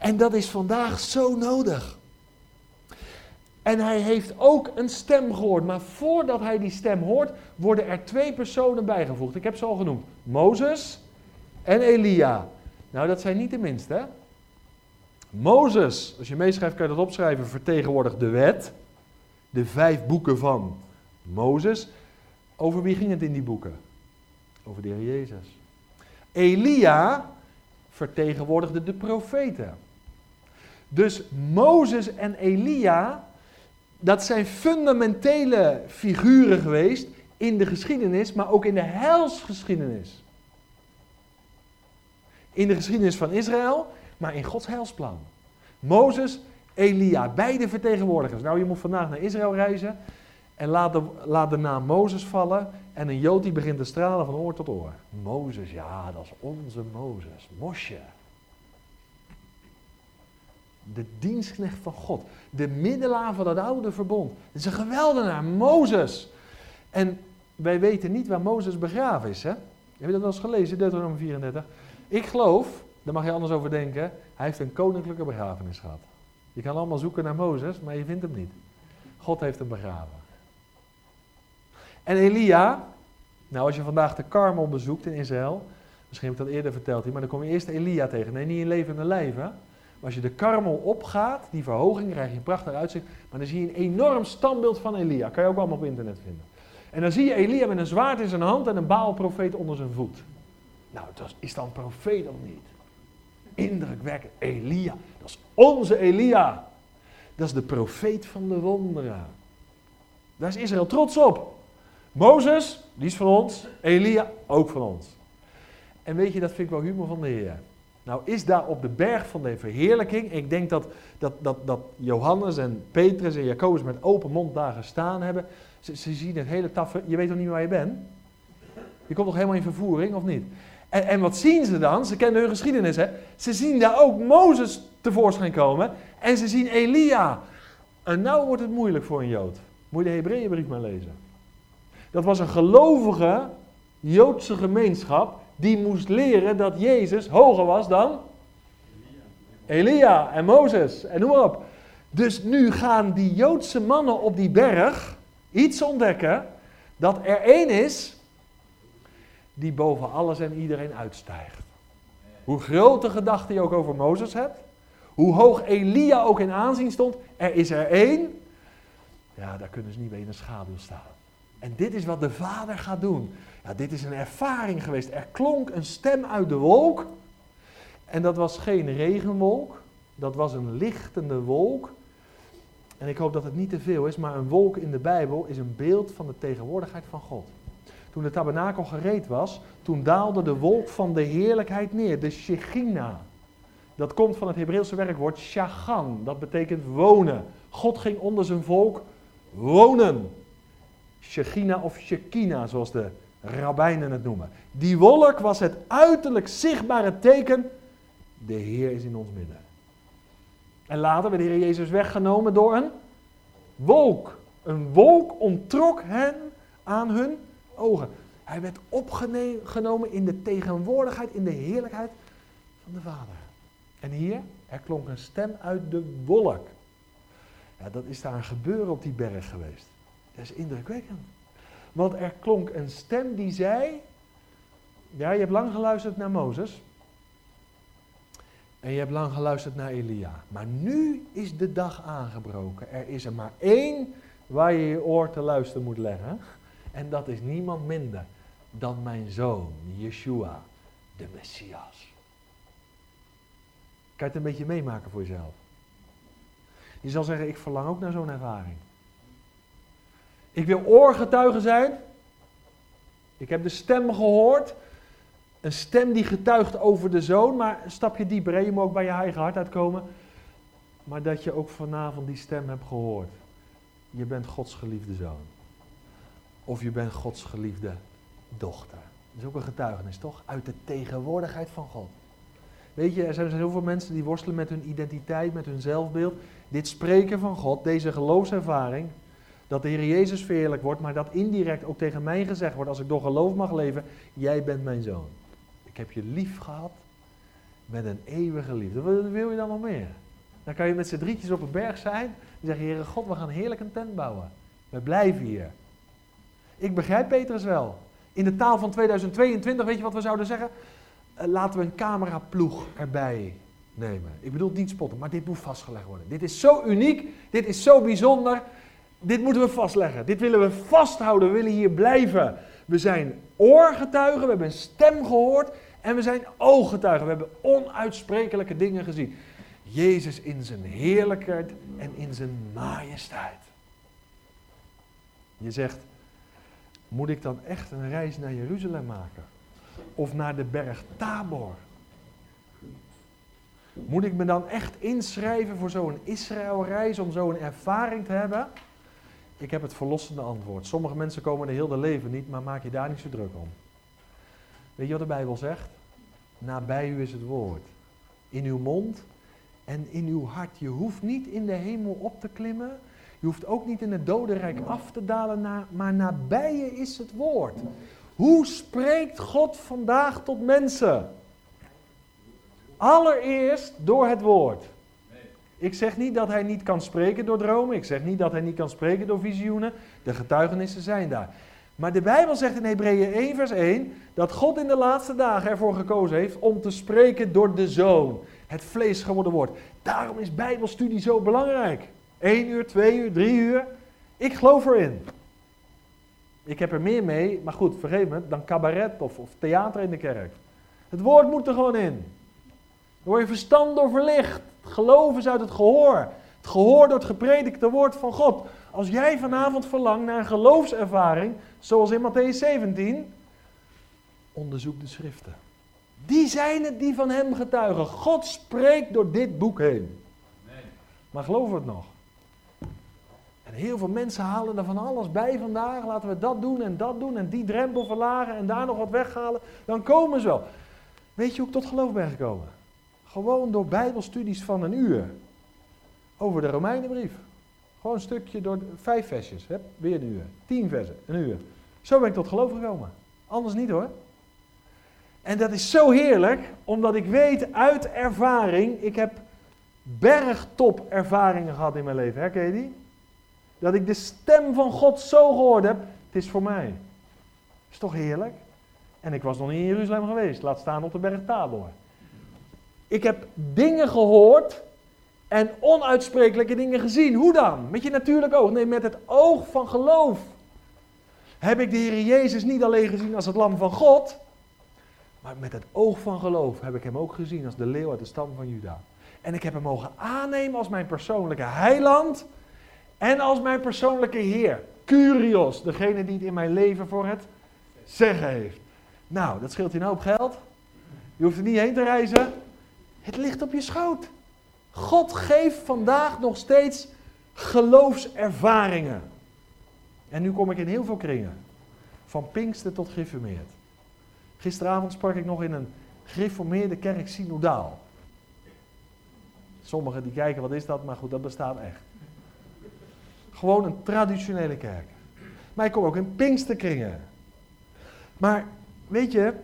En dat is vandaag zo nodig. En hij heeft ook een stem gehoord. Maar voordat hij die stem hoort, worden er twee personen bijgevoegd. Ik heb ze al genoemd. Mozes en Elia. Nou, dat zijn niet de minste. Mozes, als je meeschrijft kan je dat opschrijven, vertegenwoordigt de wet. De vijf boeken van Mozes. Over wie ging het in die boeken? Over de Heer Jezus. Elia vertegenwoordigde de profeten. Dus Mozes en Elia, dat zijn fundamentele figuren geweest in de geschiedenis, maar ook in de helsgeschiedenis. In de geschiedenis van Israël, maar in Gods heilsplan. Mozes, Elia, beide vertegenwoordigers. Nou, je moet vandaag naar Israël reizen en laat de, laat de naam Mozes vallen en een Jood die begint te stralen van oor tot oor. Mozes, ja, dat is onze Mozes, Mosje de dienstknecht van God. De middelaar van het oude verbond. Het is een geweldenaar, Mozes. En wij weten niet waar Mozes begraven is. Hè? Heb je dat wel eens gelezen, Deuteronomie 34? Ik geloof, daar mag je anders over denken, hij heeft een koninklijke begrafenis gehad. Je kan allemaal zoeken naar Mozes, maar je vindt hem niet. God heeft hem begraven. En Elia, nou als je vandaag de Karmel bezoekt in Israël, misschien heb ik dat eerder verteld maar dan kom je eerst Elia tegen. Nee, niet in levende lijven, als je de karmel opgaat, die verhoging, krijg je een prachtig uitzicht. Maar dan zie je een enorm standbeeld van Elia. Kan je ook allemaal op internet vinden. En dan zie je Elia met een zwaard in zijn hand en een baalprofeet onder zijn voet. Nou, dat is dan profeet of niet? Indrukwekkend. Elia, dat is onze Elia. Dat is de profeet van de wonderen. Daar is Israël trots op. Mozes, die is van ons. Elia, ook van ons. En weet je, dat vind ik wel humor van de Heer. Nou is daar op de berg van de verheerlijking, ik denk dat, dat, dat, dat Johannes en Petrus en Jacobus met open mond daar gestaan hebben. Ze, zien het hele taffe, je weet toch niet waar je bent? Je komt toch helemaal in vervoering, of niet? En, en wat zien ze dan? Ze kennen hun geschiedenis, hè? Ze zien daar ook Mozes tevoorschijn komen en ze zien Elia. En nou wordt het moeilijk voor een Jood. Moet je de Hebreeënbrief maar lezen. Dat was een gelovige Joodse gemeenschap die moest leren dat Jezus hoger was dan Elia en Mozes en noem maar op. Dus nu gaan die Joodse mannen op die berg iets ontdekken dat er één is die boven alles en iedereen uitstijgt. Hoe grote gedachten je ook over Mozes hebt, hoe hoog Elia ook in aanzien stond, er is er één. Ja, daar kunnen ze niet bij in de schaduw staan. En dit is wat de Vader gaat doen. Ja, dit is een ervaring geweest. Er klonk een stem uit de wolk. En dat was geen regenwolk. Dat was een lichtende wolk. En ik hoop dat het niet te veel is, maar een wolk in de Bijbel is een beeld van de tegenwoordigheid van God. Toen de tabernakel gereed was, toen daalde de wolk van de heerlijkheid neer, de Shechina. Dat komt van het Hebreeuwse werkwoord shagan, dat betekent wonen. God ging onder zijn volk wonen. Shechina of Shekina, zoals de rabbijnen het noemen. Die wolk was het uiterlijk zichtbare teken, de Heer is in ons midden. En later werd Heer Jezus weggenomen door een wolk. Een wolk ontrok hen aan hun ogen. Hij werd opgenomen in de tegenwoordigheid, in de heerlijkheid van de Vader. En hier, er klonk een stem uit de wolk. Ja, dat is daar een gebeuren op die berg geweest. Dat is indrukwekkend. Want er klonk een stem die zei, ja, je hebt lang geluisterd naar Mozes. En je hebt lang geluisterd naar Elia. Maar nu is de dag aangebroken. Er is er maar één waar je je oor te luisteren moet leggen. En dat is niemand minder dan mijn zoon, Yeshua, de Messias. Je het een beetje meemaken voor jezelf? Je zal zeggen, ik verlang ook naar zo'n ervaring. Ik wil oorgetuige zijn. Ik heb de stem gehoord. Een stem die getuigt over de zoon, maar een stapje dieper. Je moet ook bij je eigen hart uitkomen. Maar dat je ook vanavond die stem hebt gehoord. Je bent Gods geliefde zoon. Of je bent Gods geliefde dochter. Dat is ook een getuigenis, toch? Uit de tegenwoordigheid van God. Weet je, er zijn heel veel mensen die worstelen met hun identiteit, met hun zelfbeeld. Dit spreken van God, deze geloofservaring, dat de Heer Jezus verheerlijk wordt, maar dat indirect ook tegen mij gezegd wordt, als ik door geloof mag leven, jij bent mijn zoon. Ik heb je lief gehad met een eeuwige liefde. Wat wil je dan nog meer? Dan kan je met z'n drietjes op een berg zijn en zeggen, Heere God, we gaan heerlijk een tent bouwen. We blijven hier. Ik begrijp Petrus wel. In de taal van 2022, weet je wat we zouden zeggen? Uh, laten we een cameraploeg erbij nemen. Ik bedoel niet spotten, maar dit moet vastgelegd worden. Dit is zo uniek, dit is zo bijzonder. Dit moeten we vastleggen. Dit willen we vasthouden. We willen hier blijven. We zijn oorgetuigen, we hebben een stem gehoord en we zijn ooggetuigen. We hebben onuitsprekelijke dingen gezien. Jezus in zijn heerlijkheid en in zijn majesteit. Je zegt, moet ik dan echt een reis naar Jeruzalem maken? Of naar de berg Tabor? Moet ik me dan echt inschrijven voor zo'n Israëlreis om zo'n ervaring te hebben? Ik heb het verlossende antwoord. Sommige mensen komen er heel de leven niet, maar maak je daar niet zo druk om. Weet je wat de Bijbel zegt? Nabij u is het woord. In uw mond en in uw hart. Je hoeft niet in de hemel op te klimmen. Je hoeft ook niet in het dodenrijk af te dalen, maar nabij je is het woord. Hoe spreekt God vandaag tot mensen? Allereerst door het woord. Ik zeg niet dat hij niet kan spreken door dromen. Ik zeg niet dat hij niet kan spreken door visioenen. De getuigenissen zijn daar. Maar de Bijbel zegt in Hebreeën 1, vers 1 dat God in de laatste dagen ervoor gekozen heeft om te spreken door de zoon. Het vlees geworden woord. Daarom is Bijbelstudie zo belangrijk. 1 uur, 2 uur, 3 uur. Ik geloof erin. Ik heb er meer mee, maar goed, vergeef me, dan cabaret of, of theater in de kerk. Het woord moet er gewoon in. Word je verstand door verlicht. Geloof is uit het gehoor. Het gehoor door het gepredikte woord van God. Als jij vanavond verlangt naar een geloofservaring, zoals in Matthäus 17, onderzoek de schriften. Die zijn het die van hem getuigen. God spreekt door dit boek heen. Maar geloven we het nog? En heel veel mensen halen er van alles bij vandaag. Laten we dat doen en dat doen en die drempel verlagen en daar nog wat weghalen. Dan komen ze wel. Weet je hoe ik tot geloof ben gekomen? Gewoon door bijbelstudies van een uur. Over de Romeinenbrief. Gewoon een stukje door vijf versjes. Hè? Weer een uur. Tien versen, een uur. Zo ben ik tot geloof gekomen. Anders niet hoor. En dat is zo heerlijk, omdat ik weet uit ervaring, ik heb bergtop ervaringen gehad in mijn leven. Herken je die? Dat ik de stem van God zo gehoord heb, het is voor mij. Is toch heerlijk? En ik was nog niet in Jeruzalem geweest, laat staan op de berg Tabor. Ik heb dingen gehoord en onuitsprekelijke dingen gezien. Hoe dan? Met je natuurlijk oog. Nee, met het oog van geloof. Heb ik de Heer Jezus niet alleen gezien als het lam van God, maar met het oog van geloof heb ik hem ook gezien als de leeuw uit de stam van Juda. En ik heb hem mogen aannemen als mijn persoonlijke heiland en als mijn persoonlijke Heer. Curios, degene die het in mijn leven voor het zeggen heeft. Nou, dat scheelt je een hoop geld. Je hoeft er niet heen te reizen. Het ligt op je schoot. God geeft vandaag nog steeds geloofservaringen. En nu kom ik in heel veel kringen. Van Pinkster tot gereformeerd. Gisteravond sprak ik nog in een gereformeerde kerk synodaal. Sommigen die kijken, wat is dat? Maar goed, dat bestaat echt. Gewoon een traditionele kerk. Maar ik kom ook in Pinksterkringen. Maar weet je,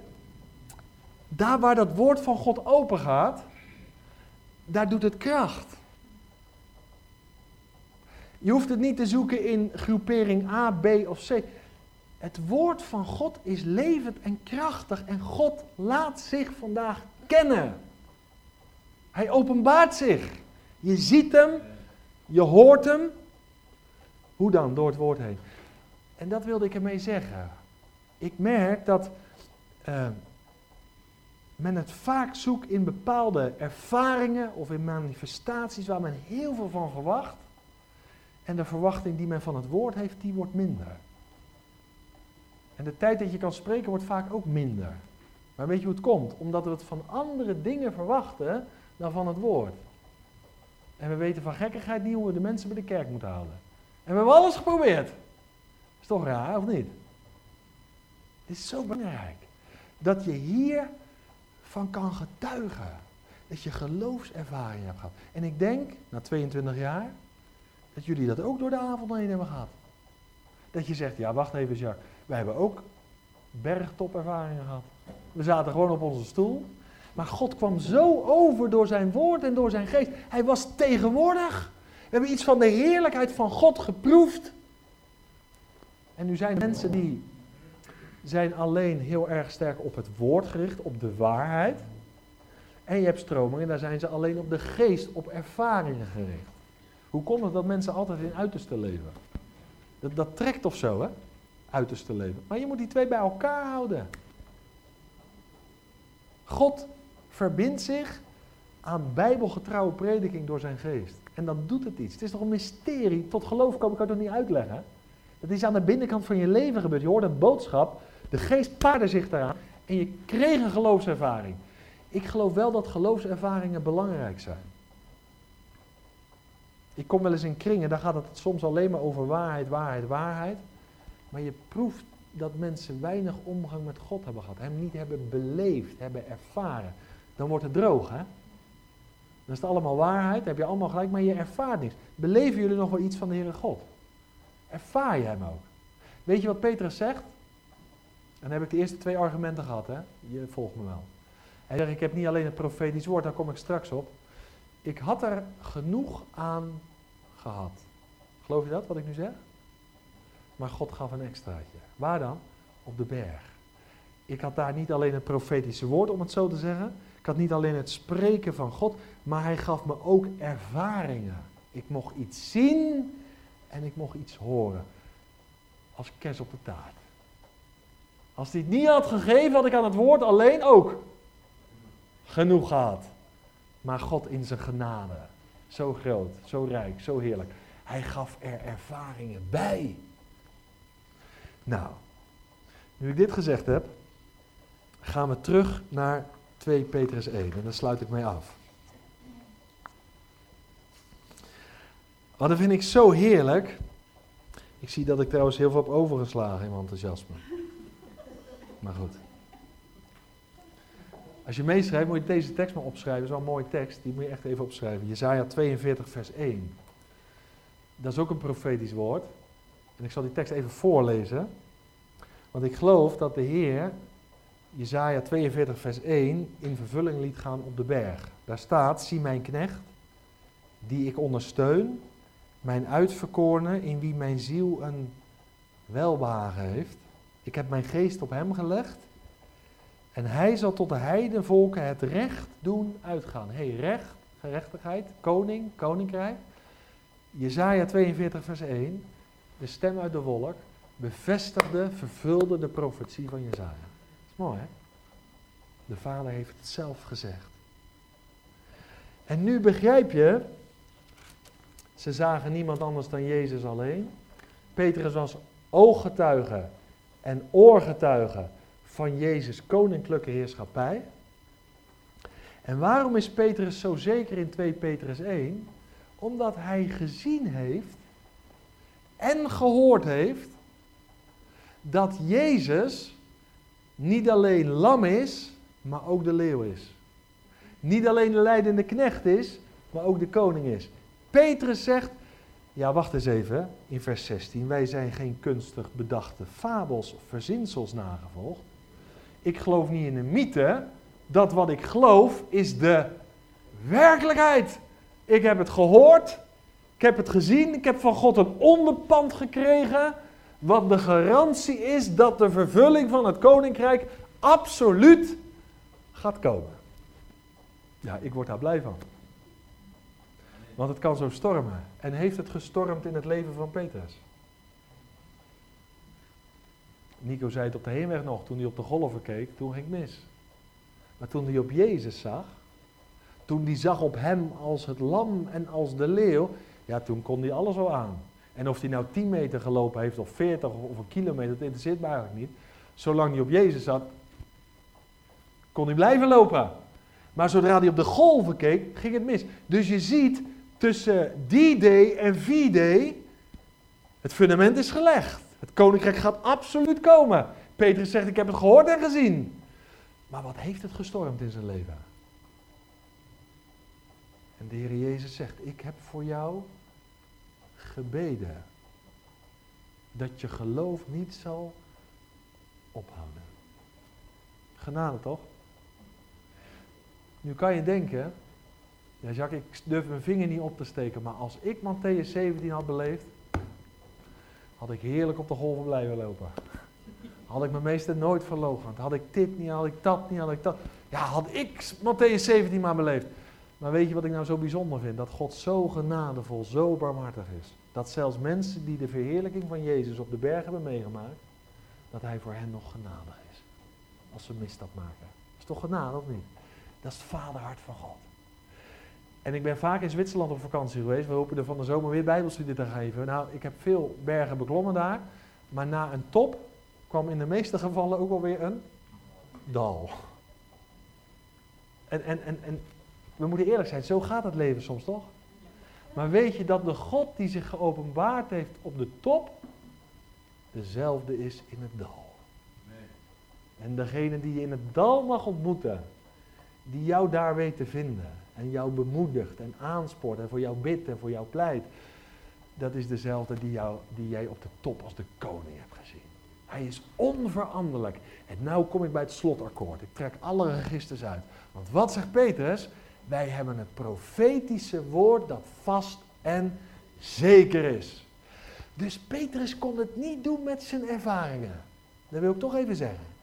daar waar dat woord van God open gaat, daar doet het kracht. Je hoeft het niet te zoeken in groepering A, B of C. Het woord van God is levend en krachtig en God laat zich vandaag kennen. Hij openbaart zich. Je ziet hem, je hoort hem. Hoe dan? Door het woord heen. En dat wilde ik ermee zeggen. Ik merk dat uh, men het vaak zoekt in bepaalde ervaringen of in manifestaties waar men heel veel van verwacht. En de verwachting die men van het woord heeft, die wordt minder. En de tijd dat je kan spreken wordt vaak ook minder. Maar weet je hoe het komt? Omdat we het van andere dingen verwachten dan van het woord. En we weten van gekkigheid niet hoe we de mensen bij de kerk moeten houden. En we hebben alles geprobeerd. Is toch raar, of niet? Het is zo belangrijk. Dat je hier van kan getuigen. Dat je geloofservaring hebt gehad. En ik denk, na 22 jaar, dat jullie dat ook door de avond heen hebben gehad. Dat je zegt, ja wacht even Jacques, wij hebben ook bergtopervaringen gehad. We zaten gewoon op onze stoel. Maar God kwam zo over door zijn woord en door zijn geest. Hij was tegenwoordig. We hebben iets van de heerlijkheid van God geproefd. En nu zijn mensen die zijn alleen heel erg sterk op het woord gericht, op de waarheid. En je hebt stromingen, daar zijn ze alleen op de geest, op ervaringen gericht. Hoe komt het dat mensen altijd in uiterste leven? Dat, dat trekt of zo, hè? Uiterste leven. Maar je moet die twee bij elkaar houden. God verbindt zich aan bijbelgetrouwe prediking door zijn geest. En dan doet het iets. Het is toch een mysterie. Tot geloof kan ik het toch niet uitleggen. Het is aan de binnenkant van je leven gebeurd. Je hoort een boodschap. De geest paarde zich daaraan. En je kreeg een geloofservaring. Ik geloof wel dat geloofservaringen belangrijk zijn. Ik kom wel eens in kringen, daar gaat het soms alleen maar over waarheid, waarheid, waarheid. Maar je proeft dat mensen weinig omgang met God hebben gehad. Hem niet hebben beleefd, hebben ervaren. Dan wordt het droog, hè? Dan is het allemaal waarheid, heb je allemaal gelijk, maar je ervaart niets. Beleven jullie nog wel iets van de Heere God? Ervaar je hem ook? Weet je wat Petrus zegt? En dan heb ik de eerste twee argumenten gehad, hè? Je volgt me wel. Hij zegt, ik heb niet alleen het profetisch woord, daar kom ik straks op. Ik had er genoeg aan gehad. Geloof je dat, wat ik nu zeg? Maar God gaf een extraatje. Waar dan? Op de berg. Ik had daar niet alleen het profetische woord, om het zo te zeggen. Ik had niet alleen het spreken van God, maar hij gaf me ook ervaringen. Ik mocht iets zien en ik mocht iets horen. Als kers op de taart. Als hij het niet had gegeven, had ik aan het woord alleen ook. genoeg gehad. Maar God in zijn genade, zo groot, zo rijk, zo heerlijk. Hij gaf er ervaringen bij. Nou, nu ik dit gezegd heb, gaan we terug naar 2 Petrus 1 en daar sluit ik mee af. Oh, dat vind ik zo heerlijk. Ik zie dat ik trouwens heel veel heb overgeslagen in mijn enthousiasme. Maar goed. Als je meeschrijft, moet je deze tekst maar opschrijven. Dat is wel een mooie tekst, die moet je echt even opschrijven. Jezaja 42, vers 1. Dat is ook een profetisch woord. En ik zal die tekst even voorlezen. Want ik geloof dat de Heer Jezaja 42, vers 1 in vervulling liet gaan op de berg. Daar staat, zie mijn knecht, die ik ondersteun, mijn uitverkorene, in wie mijn ziel een welbehagen heeft. Ik heb mijn geest op hem gelegd. En hij zal tot de heidenvolken het recht doen uitgaan. Hey, recht, gerechtigheid, koning, koninkrijk. Jezaja 42, vers 1. De stem uit de wolk bevestigde, vervulde de profetie van Jezaja. Dat is mooi, hè? De vader heeft het zelf gezegd. En nu begrijp je, ze zagen niemand anders dan Jezus alleen. Petrus was ooggetuige en oorgetuige van Jezus' koninklijke heerschappij. En waarom is Petrus zo zeker in 2 Petrus 1? Omdat hij gezien heeft en gehoord heeft dat Jezus niet alleen lam is, maar ook de leeuw is. Niet alleen de leidende knecht is, maar ook de koning is. Petrus zegt, ja wacht eens even, in vers 16, wij zijn geen kunstig bedachte fabels of verzinsels nagevolgd. Ik geloof niet in een mythe, dat wat ik geloof is de werkelijkheid. Ik heb het gehoord, ik heb het gezien, ik heb van God een onderpand gekregen, wat de garantie is dat de vervulling van het koninkrijk absoluut gaat komen. Ja, ik word daar blij van. Want het kan zo stormen. En heeft het gestormd in het leven van Petrus? Nico zei het op de heenweg nog, toen hij op de golven keek, toen ging het mis. Maar toen hij op Jezus zag, toen hij zag op hem als het lam en als de leeuw, ja, toen kon hij alles wel aan. En of hij nou 10 meter gelopen heeft, of 40 of een kilometer, dat interesseert me eigenlijk niet. Zolang hij op Jezus zat, kon hij blijven lopen. Maar zodra hij op de golven keek, ging het mis. Dus je ziet tussen die day en V-day, het fundament is gelegd. Het koninkrijk gaat absoluut komen. Petrus zegt, ik heb het gehoord en gezien. Maar wat heeft het gestormd in zijn leven? En de Heer Jezus zegt, ik heb voor jou gebeden. Dat je geloof niet zal ophouden. Genade toch? Nu kan je denken, ja Jacques, ik durf mijn vinger niet op te steken, maar als ik Matthäus 17 had beleefd, had ik heerlijk op de golven blijven lopen. Had ik mijn meester nooit verlogen. Had ik dit niet, had ik dat niet, had ik dat. Ja, had ik Matthäus 17 maar beleefd. Maar weet je wat ik nou zo bijzonder vind? Dat God zo genadevol, zo barmhartig is. Dat zelfs mensen die de verheerlijking van Jezus op de berg hebben meegemaakt, dat hij voor hen nog genadig is. Als ze misstap maken. Is toch genade of niet? Dat is het vaderhart van God. En ik ben vaak in Zwitserland op vakantie geweest. We hopen er van de zomer weer bijbelstudie te geven. Nou, ik heb veel bergen beklommen daar. Maar na een top kwam in de meeste gevallen ook alweer een dal. En, en, en, en we moeten eerlijk zijn, zo gaat het leven soms toch? Maar weet je dat de God die zich geopenbaard heeft op de top, dezelfde is in het dal. En degene die je in het dal mag ontmoeten, die jou daar weet te vinden en jou bemoedigt en aanspoort en voor jou bidt en voor jou pleit, dat is dezelfde die, jou, die jij op de top als de koning hebt gezien. Hij is onveranderlijk. En nu kom ik bij het slotakkoord. Ik trek alle registers uit. Want wat zegt Petrus? Wij hebben het profetische woord dat vast en zeker is. Dus Petrus kon het niet doen met zijn ervaringen. Dat wil ik toch even zeggen.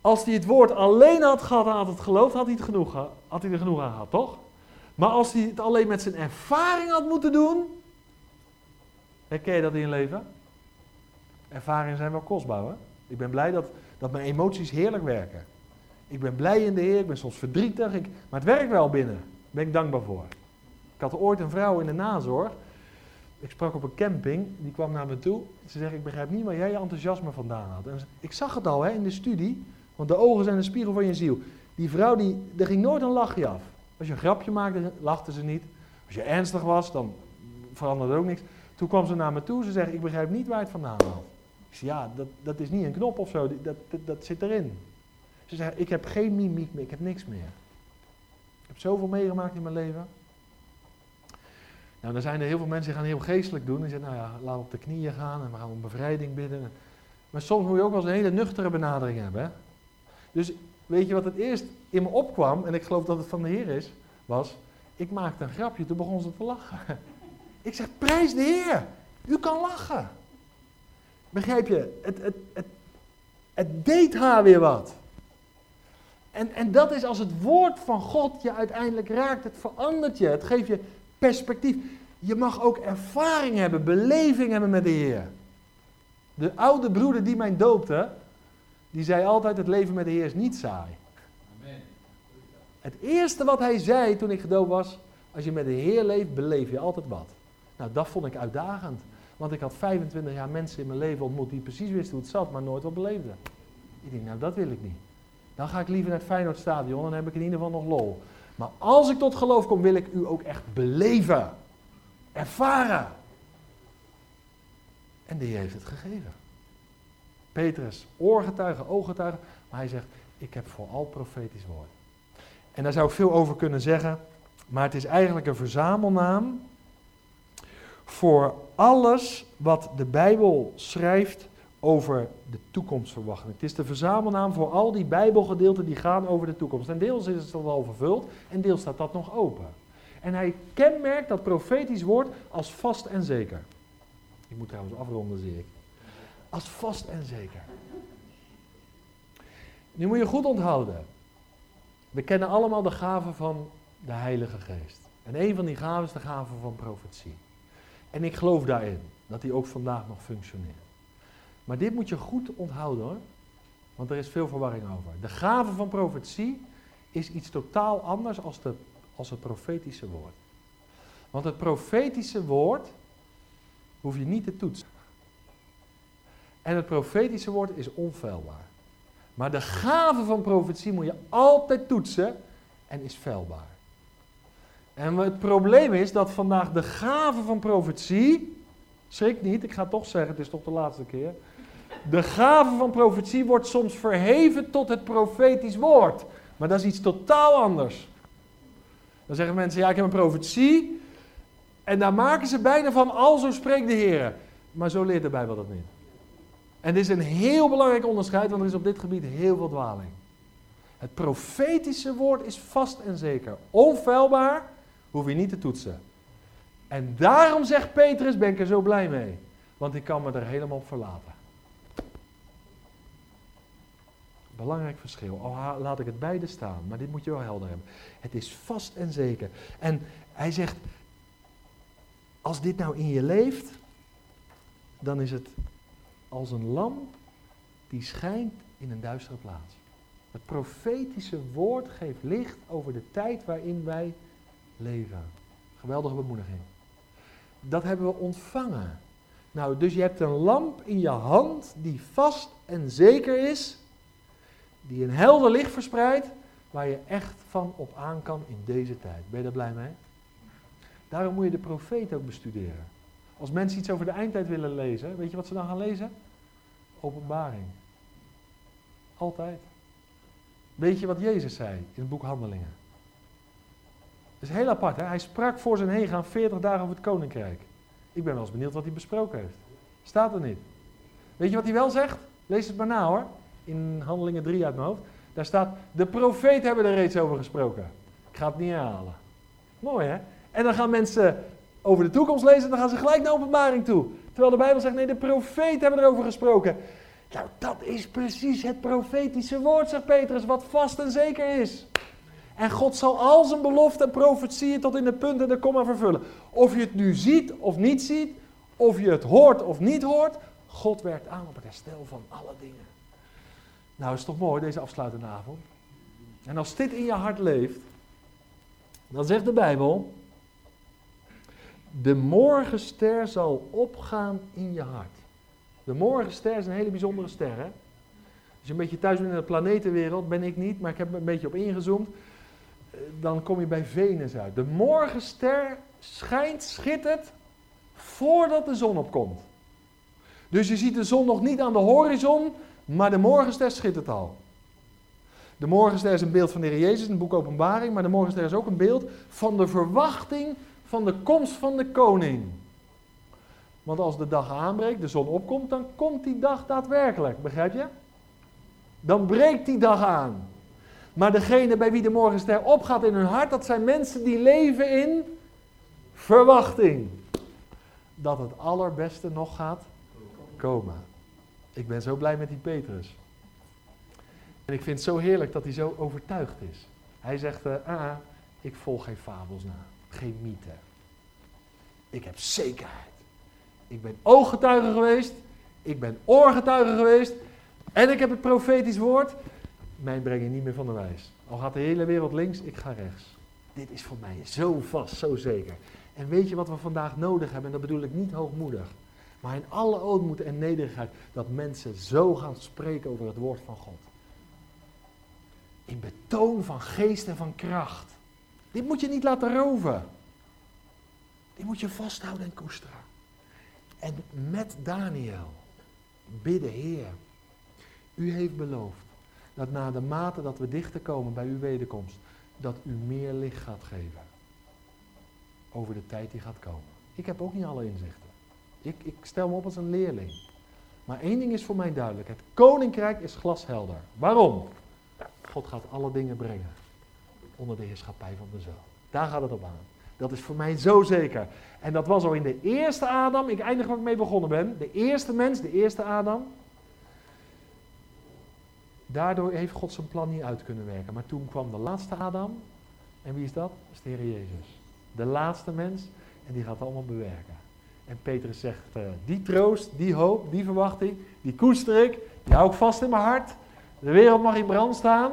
Als hij het woord alleen had gehad had het geloofd, had hij, het genoeg, had hij er genoeg aan gehad, toch? Maar als hij het alleen met zijn ervaring had moeten doen, herken je dat in leven? Ervaringen zijn wel kostbaar, hè? Ik ben blij dat, dat mijn emoties heerlijk werken. Ik ben blij in de Heer, ik ben soms verdrietig, ik, maar het werkt wel binnen. Daar ben ik dankbaar voor. Ik had ooit een vrouw in de nazorg. Ik sprak op een camping, die kwam naar me toe. Ze zegt, ik begrijp niet waar jij je enthousiasme vandaan had. En ik zag het al hè, in de studie, want de ogen zijn de spiegel van je ziel. Die vrouw, die, er ging nooit een lachje af. Als je een grapje maakte, lachte ze niet. Als je ernstig was, dan veranderde ook niks. Toen kwam ze naar me toe, ze zegt, ik begrijp niet waar het vandaan haalt. Ik zei, ja, dat, dat is niet een knop of zo, dat, dat, dat zit erin. Ze zegt, ik heb geen mimiek meer, ik heb niks meer. Ik heb zoveel meegemaakt in mijn leven. Nou, dan zijn er heel veel mensen die gaan heel geestelijk doen. Die zeggen, nou ja, laat op de knieën gaan en we gaan om bevrijding bidden. Maar soms moet je ook wel eens een hele nuchtere benadering hebben. Hè? Dus weet je wat het eerst in me opkwam, en ik geloof dat het van de Heer is, was, ik maakte een grapje, toen begon ze te lachen. Ik zeg, prijs de Heer, u kan lachen. Begrijp je, het, het, het, het deed haar weer wat. En, en dat is als het woord van God je uiteindelijk raakt, het verandert je, het geeft je perspectief. Je mag ook ervaring hebben, beleving hebben met de Heer. De oude broeder die mij doopte, die zei altijd: het leven met de Heer is niet saai. Amen. Het eerste wat hij zei toen ik gedoopt was: als je met de Heer leeft, beleef je altijd wat. Nou, dat vond ik uitdagend. Want ik had 25 jaar mensen in mijn leven ontmoet die precies wisten hoe het zat, maar nooit wat beleefden. Ik denk, nou dat wil ik niet. Dan ga ik liever naar het Feyenoordstadion en dan heb ik in ieder geval nog lol. Maar als ik tot geloof kom, wil ik u ook echt beleven. Ervaren. En die heeft het gegeven. Petrus, oorgetuige, ooggetuige. Maar hij zegt, ik heb vooral profetisch woord. En daar zou ik veel over kunnen zeggen. Maar het is eigenlijk een verzamelnaam voor alles wat de Bijbel schrijft over de toekomstverwachting. Het is de verzamelnaam voor al die Bijbelgedeelten die gaan over de toekomst. En deels is het al vervuld en deels staat dat nog open. En hij kenmerkt dat profetisch woord als vast en zeker. Ik moet trouwens afronden, zie ik. Als vast en zeker. Nu moet je goed onthouden. We kennen allemaal de gaven van de Heilige Geest. En een van die gaven is de gave van profetie. En ik geloof daarin, dat die ook vandaag nog functioneert. Maar dit moet je goed onthouden hoor. Want er is veel verwarring over. De gave van profetie is iets totaal anders als, de, als het profetische woord. Want het profetische woord hoef je niet te toetsen. En het profetische woord is onfeilbaar. Maar de gave van profetie moet je altijd toetsen en is feilbaar. En het probleem is dat vandaag de gave van profetie, schrik niet, ik ga toch zeggen, het is toch de laatste keer. De gave van profetie wordt soms verheven tot het profetisch woord. Maar dat is iets totaal anders. Dan zeggen mensen, ja ik heb een profetie. En daar maken ze bijna van, al zo spreekt de Heer. Maar zo leert de Bijbel dat niet. En dit is een heel belangrijk onderscheid, want er is op dit gebied heel veel dwaling. Het profetische woord is vast en zeker. Onfeilbaar, hoef je niet te toetsen. En daarom zegt Petrus, ben ik er zo blij mee. Want ik kan me er helemaal op verlaten. Belangrijk verschil. Al laat ik het beide staan, maar dit moet je wel helder hebben. Het is vast en zeker. En hij zegt, als dit nou in je leeft, dan is het als een lamp die schijnt in een duistere plaats. Het profetische woord geeft licht over de tijd waarin wij leven. Geweldige bemoediging. Dat hebben we ontvangen. Nou, dus je hebt een lamp in je hand die vast en zeker is, die een helder licht verspreidt, waar je echt van op aan kan in deze tijd. Ben je daar blij mee? Daarom moet je de profeet ook bestuderen. Als mensen iets over de eindtijd willen lezen, weet je wat ze dan gaan lezen? Openbaring. Altijd. Weet je wat Jezus zei in het boek Handelingen? Dat is heel apart. Hè? Hij sprak voor zijn heen gaan 40 dagen over het koninkrijk. Ik ben wel eens benieuwd wat hij besproken heeft. Staat er niet. Weet je wat hij wel zegt? Lees het maar na hoor. In Handelingen 3 uit mijn hoofd. Daar staat, de profeet hebben er reeds over gesproken. Ik ga het niet herhalen. Mooi hè? En dan gaan mensen over de toekomst lezen en dan gaan ze gelijk naar openbaring toe. Terwijl de Bijbel zegt, nee, de profeet hebben erover gesproken. Nou, dat is precies het profetische woord, zegt Petrus, wat vast en zeker is. En God zal al zijn beloften en profetieën tot in de punten en de komma vervullen. Of je het nu ziet of niet ziet, of je het hoort of niet hoort, God werkt aan op het herstel van alle dingen. Nou, is toch mooi, deze afsluitende avond. En als dit in je hart leeft, dan zegt de Bijbel, de morgenster zal opgaan in je hart. De morgenster is een hele bijzondere ster? Als je een beetje thuis bent in de planetenwereld, ben ik niet, maar ik heb er een beetje op ingezoomd. Eh, dan kom je bij Venus uit. De morgenster schijnt, schittert, voordat de zon opkomt. Dus je ziet de zon nog niet aan de horizon, maar de morgenster schittert al. De morgenster is een beeld van de Heer Jezus in het boek Openbaring, maar de morgenster is ook een beeld van de verwachting van de komst van de koning. Want als de dag aanbreekt, de zon opkomt, dan komt die dag daadwerkelijk. Begrijp je? Dan breekt die dag aan. Maar degene bij wie de morgenster opgaat in hun hart, dat zijn mensen die leven in verwachting. Dat het allerbeste nog gaat komen. Ik ben zo blij met die Petrus. En ik vind het zo heerlijk dat hij zo overtuigd is. Hij zegt, uh, ah, ik volg geen fabels na, geen mythe. Ik heb zekerheid. Ik ben ooggetuige geweest, ik ben oorgetuige geweest en ik heb het profetisch woord. Mij breng je niet meer van de wijs. Al gaat de hele wereld links, ik ga rechts. Dit is voor mij zo vast, zo zeker. En weet je wat we vandaag nodig hebben? En dat bedoel ik niet hoogmoedig. Maar in alle ootmoed en nederigheid dat mensen zo gaan spreken over het woord van God. In betoon van geest en van kracht. Dit moet je niet laten roven. Dit moet je vasthouden en koesteren. En met Daniel bidden, Heer, u heeft beloofd dat na de mate dat we dichter komen bij uw wederkomst, dat u meer licht gaat geven over de tijd die gaat komen. Ik heb ook niet alle inzichten. Ik, ik stel me op als een leerling. Maar één ding is voor mij duidelijk. Het koninkrijk is glashelder. Waarom? God gaat alle dingen brengen onder de heerschappij van de zoon. Daar gaat het op aan. Dat is voor mij zo zeker. En dat was al in de eerste Adam. Ik eindig waar ik mee begonnen ben. De eerste mens, de eerste Adam. Daardoor heeft God zijn plan niet uit kunnen werken. Maar toen kwam de laatste Adam. En wie is dat? Dat Jezus. De laatste mens. En die gaat allemaal bewerken. En Petrus zegt, uh, die troost, die hoop, die verwachting, die koester ik. Die hou ik vast in mijn hart. De wereld mag in brand staan.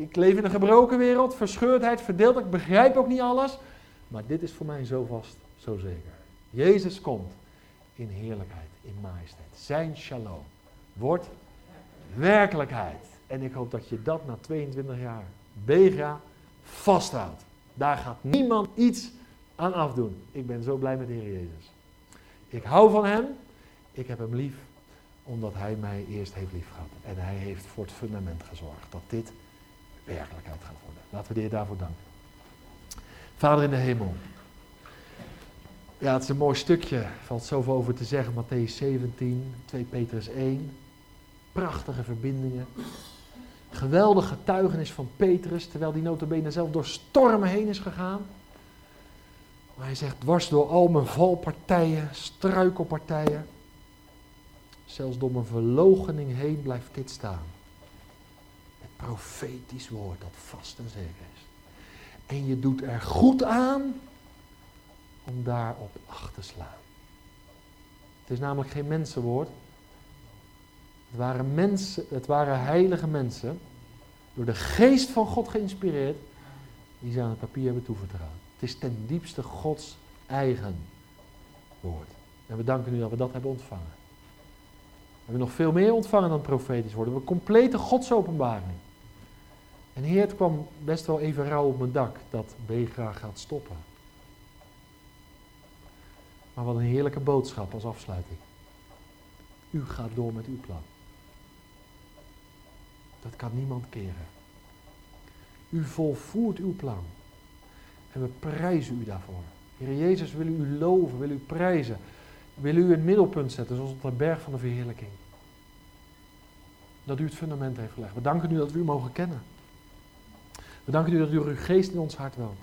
Ik leef in een gebroken wereld, verscheurdheid, verdeeld. Ik begrijp ook niet alles. Maar dit is voor mij zo vast, zo zeker. Jezus komt in heerlijkheid, in majesteit. Zijn shalom wordt werkelijkheid. En ik hoop dat je dat na 22 jaar Bega vasthoudt. Daar gaat niemand iets aan afdoen. Ik ben zo blij met de Heer Jezus. Ik hou van Hem. Ik heb Hem lief omdat Hij mij eerst heeft lief gehad. En Hij heeft voor het fundament gezorgd dat dit werkelijkheid gaat worden. Laten we de Heer daarvoor danken. Vader in de hemel. Ja, het is een mooi stukje. Er valt zoveel over te zeggen. Matthäus 17, 2 Petrus 1. Prachtige verbindingen. Geweldige getuigenis van Petrus, terwijl die notabene zelf door stormen heen is gegaan. Maar hij zegt, dwars door al mijn valpartijen, struikelpartijen, zelfs door mijn verlogening heen blijft dit staan. Profetisch woord dat vast en zeker is. En je doet er goed aan om daarop acht te slaan. Het is namelijk geen mensenwoord. Het waren, mensen, het waren heilige mensen, door de geest van God geïnspireerd, die ze aan het papier hebben toevertrouwd. Het is ten diepste Gods eigen woord. En we danken u dat we dat hebben ontvangen. We hebben nog veel meer ontvangen dan profetisch worden. We hebben complete godsopenbaring. En Heer, het kwam best wel even rauw op mijn dak dat Begra gaat stoppen. Maar wat een heerlijke boodschap als afsluiting. U gaat door met uw plan. Dat kan niemand keren. U volvoert uw plan. En we prijzen u daarvoor. Heer Jezus, wil u loven, wil u prijzen. Wil u het middelpunt zetten, zoals op de berg van de verheerlijking. Dat u het fundament heeft gelegd. We danken u dat we u mogen kennen. We danken u dat u uw geest in ons hart woont.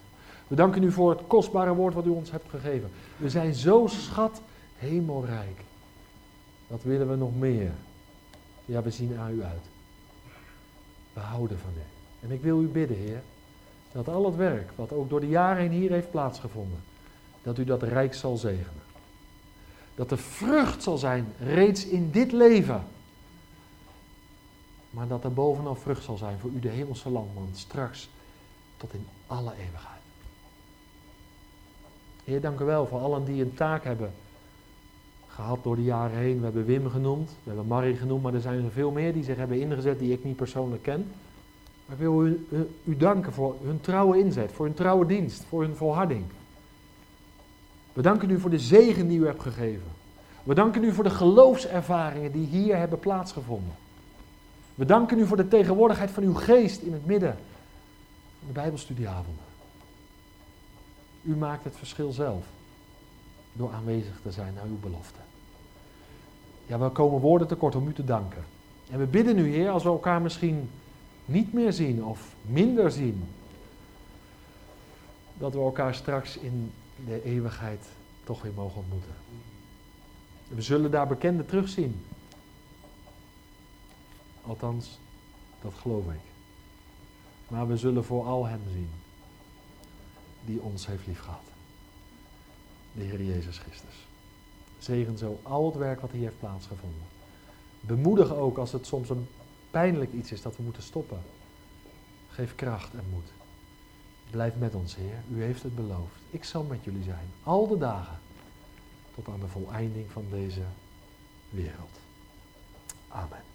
We danken u voor het kostbare woord wat u ons hebt gegeven. We zijn zo schat hemelrijk. Wat willen we nog meer? Ja, we zien aan u uit. We houden van u. En ik wil u bidden, Heer, dat al het werk wat ook door de jaren heen hier heeft plaatsgevonden, dat u dat rijk zal zegenen. Dat de vrucht zal zijn reeds in dit leven. Maar dat er bovenal vrucht zal zijn voor u, de hemelse landman, straks tot in alle eeuwigheid. Heer, dank u wel voor allen die een taak hebben gehad door de jaren heen. We hebben Wim genoemd, we hebben Marie genoemd, maar er zijn er veel meer die zich hebben ingezet die ik niet persoonlijk ken. Maar ik wil u, u, danken voor hun trouwe inzet, voor hun trouwe dienst, voor hun volharding. We danken u voor de zegen die u hebt gegeven. We danken u voor de geloofservaringen die hier hebben plaatsgevonden. We danken u voor de tegenwoordigheid van uw geest in het midden van de Bijbelstudieavonden. U maakt het verschil zelf door aanwezig te zijn naar uw belofte. Ja, we komen woorden tekort om u te danken. En we bidden u, Heer, als we elkaar misschien niet meer zien of minder zien, dat we elkaar straks in de eeuwigheid toch weer mogen ontmoeten. We zullen daar bekenden terugzien. Althans, dat geloof ik. Maar we zullen vooral Hem zien die ons heeft liefgehad. De Heer Jezus Christus. Zegen zo al het werk wat hier heeft plaatsgevonden. Bemoedig ook als het soms een pijnlijk iets is dat we moeten stoppen. Geef kracht en moed. Blijf met ons, Heer. U heeft het beloofd. Ik zal met jullie zijn. Al de dagen. Tot aan de voleinding van deze wereld. Amen.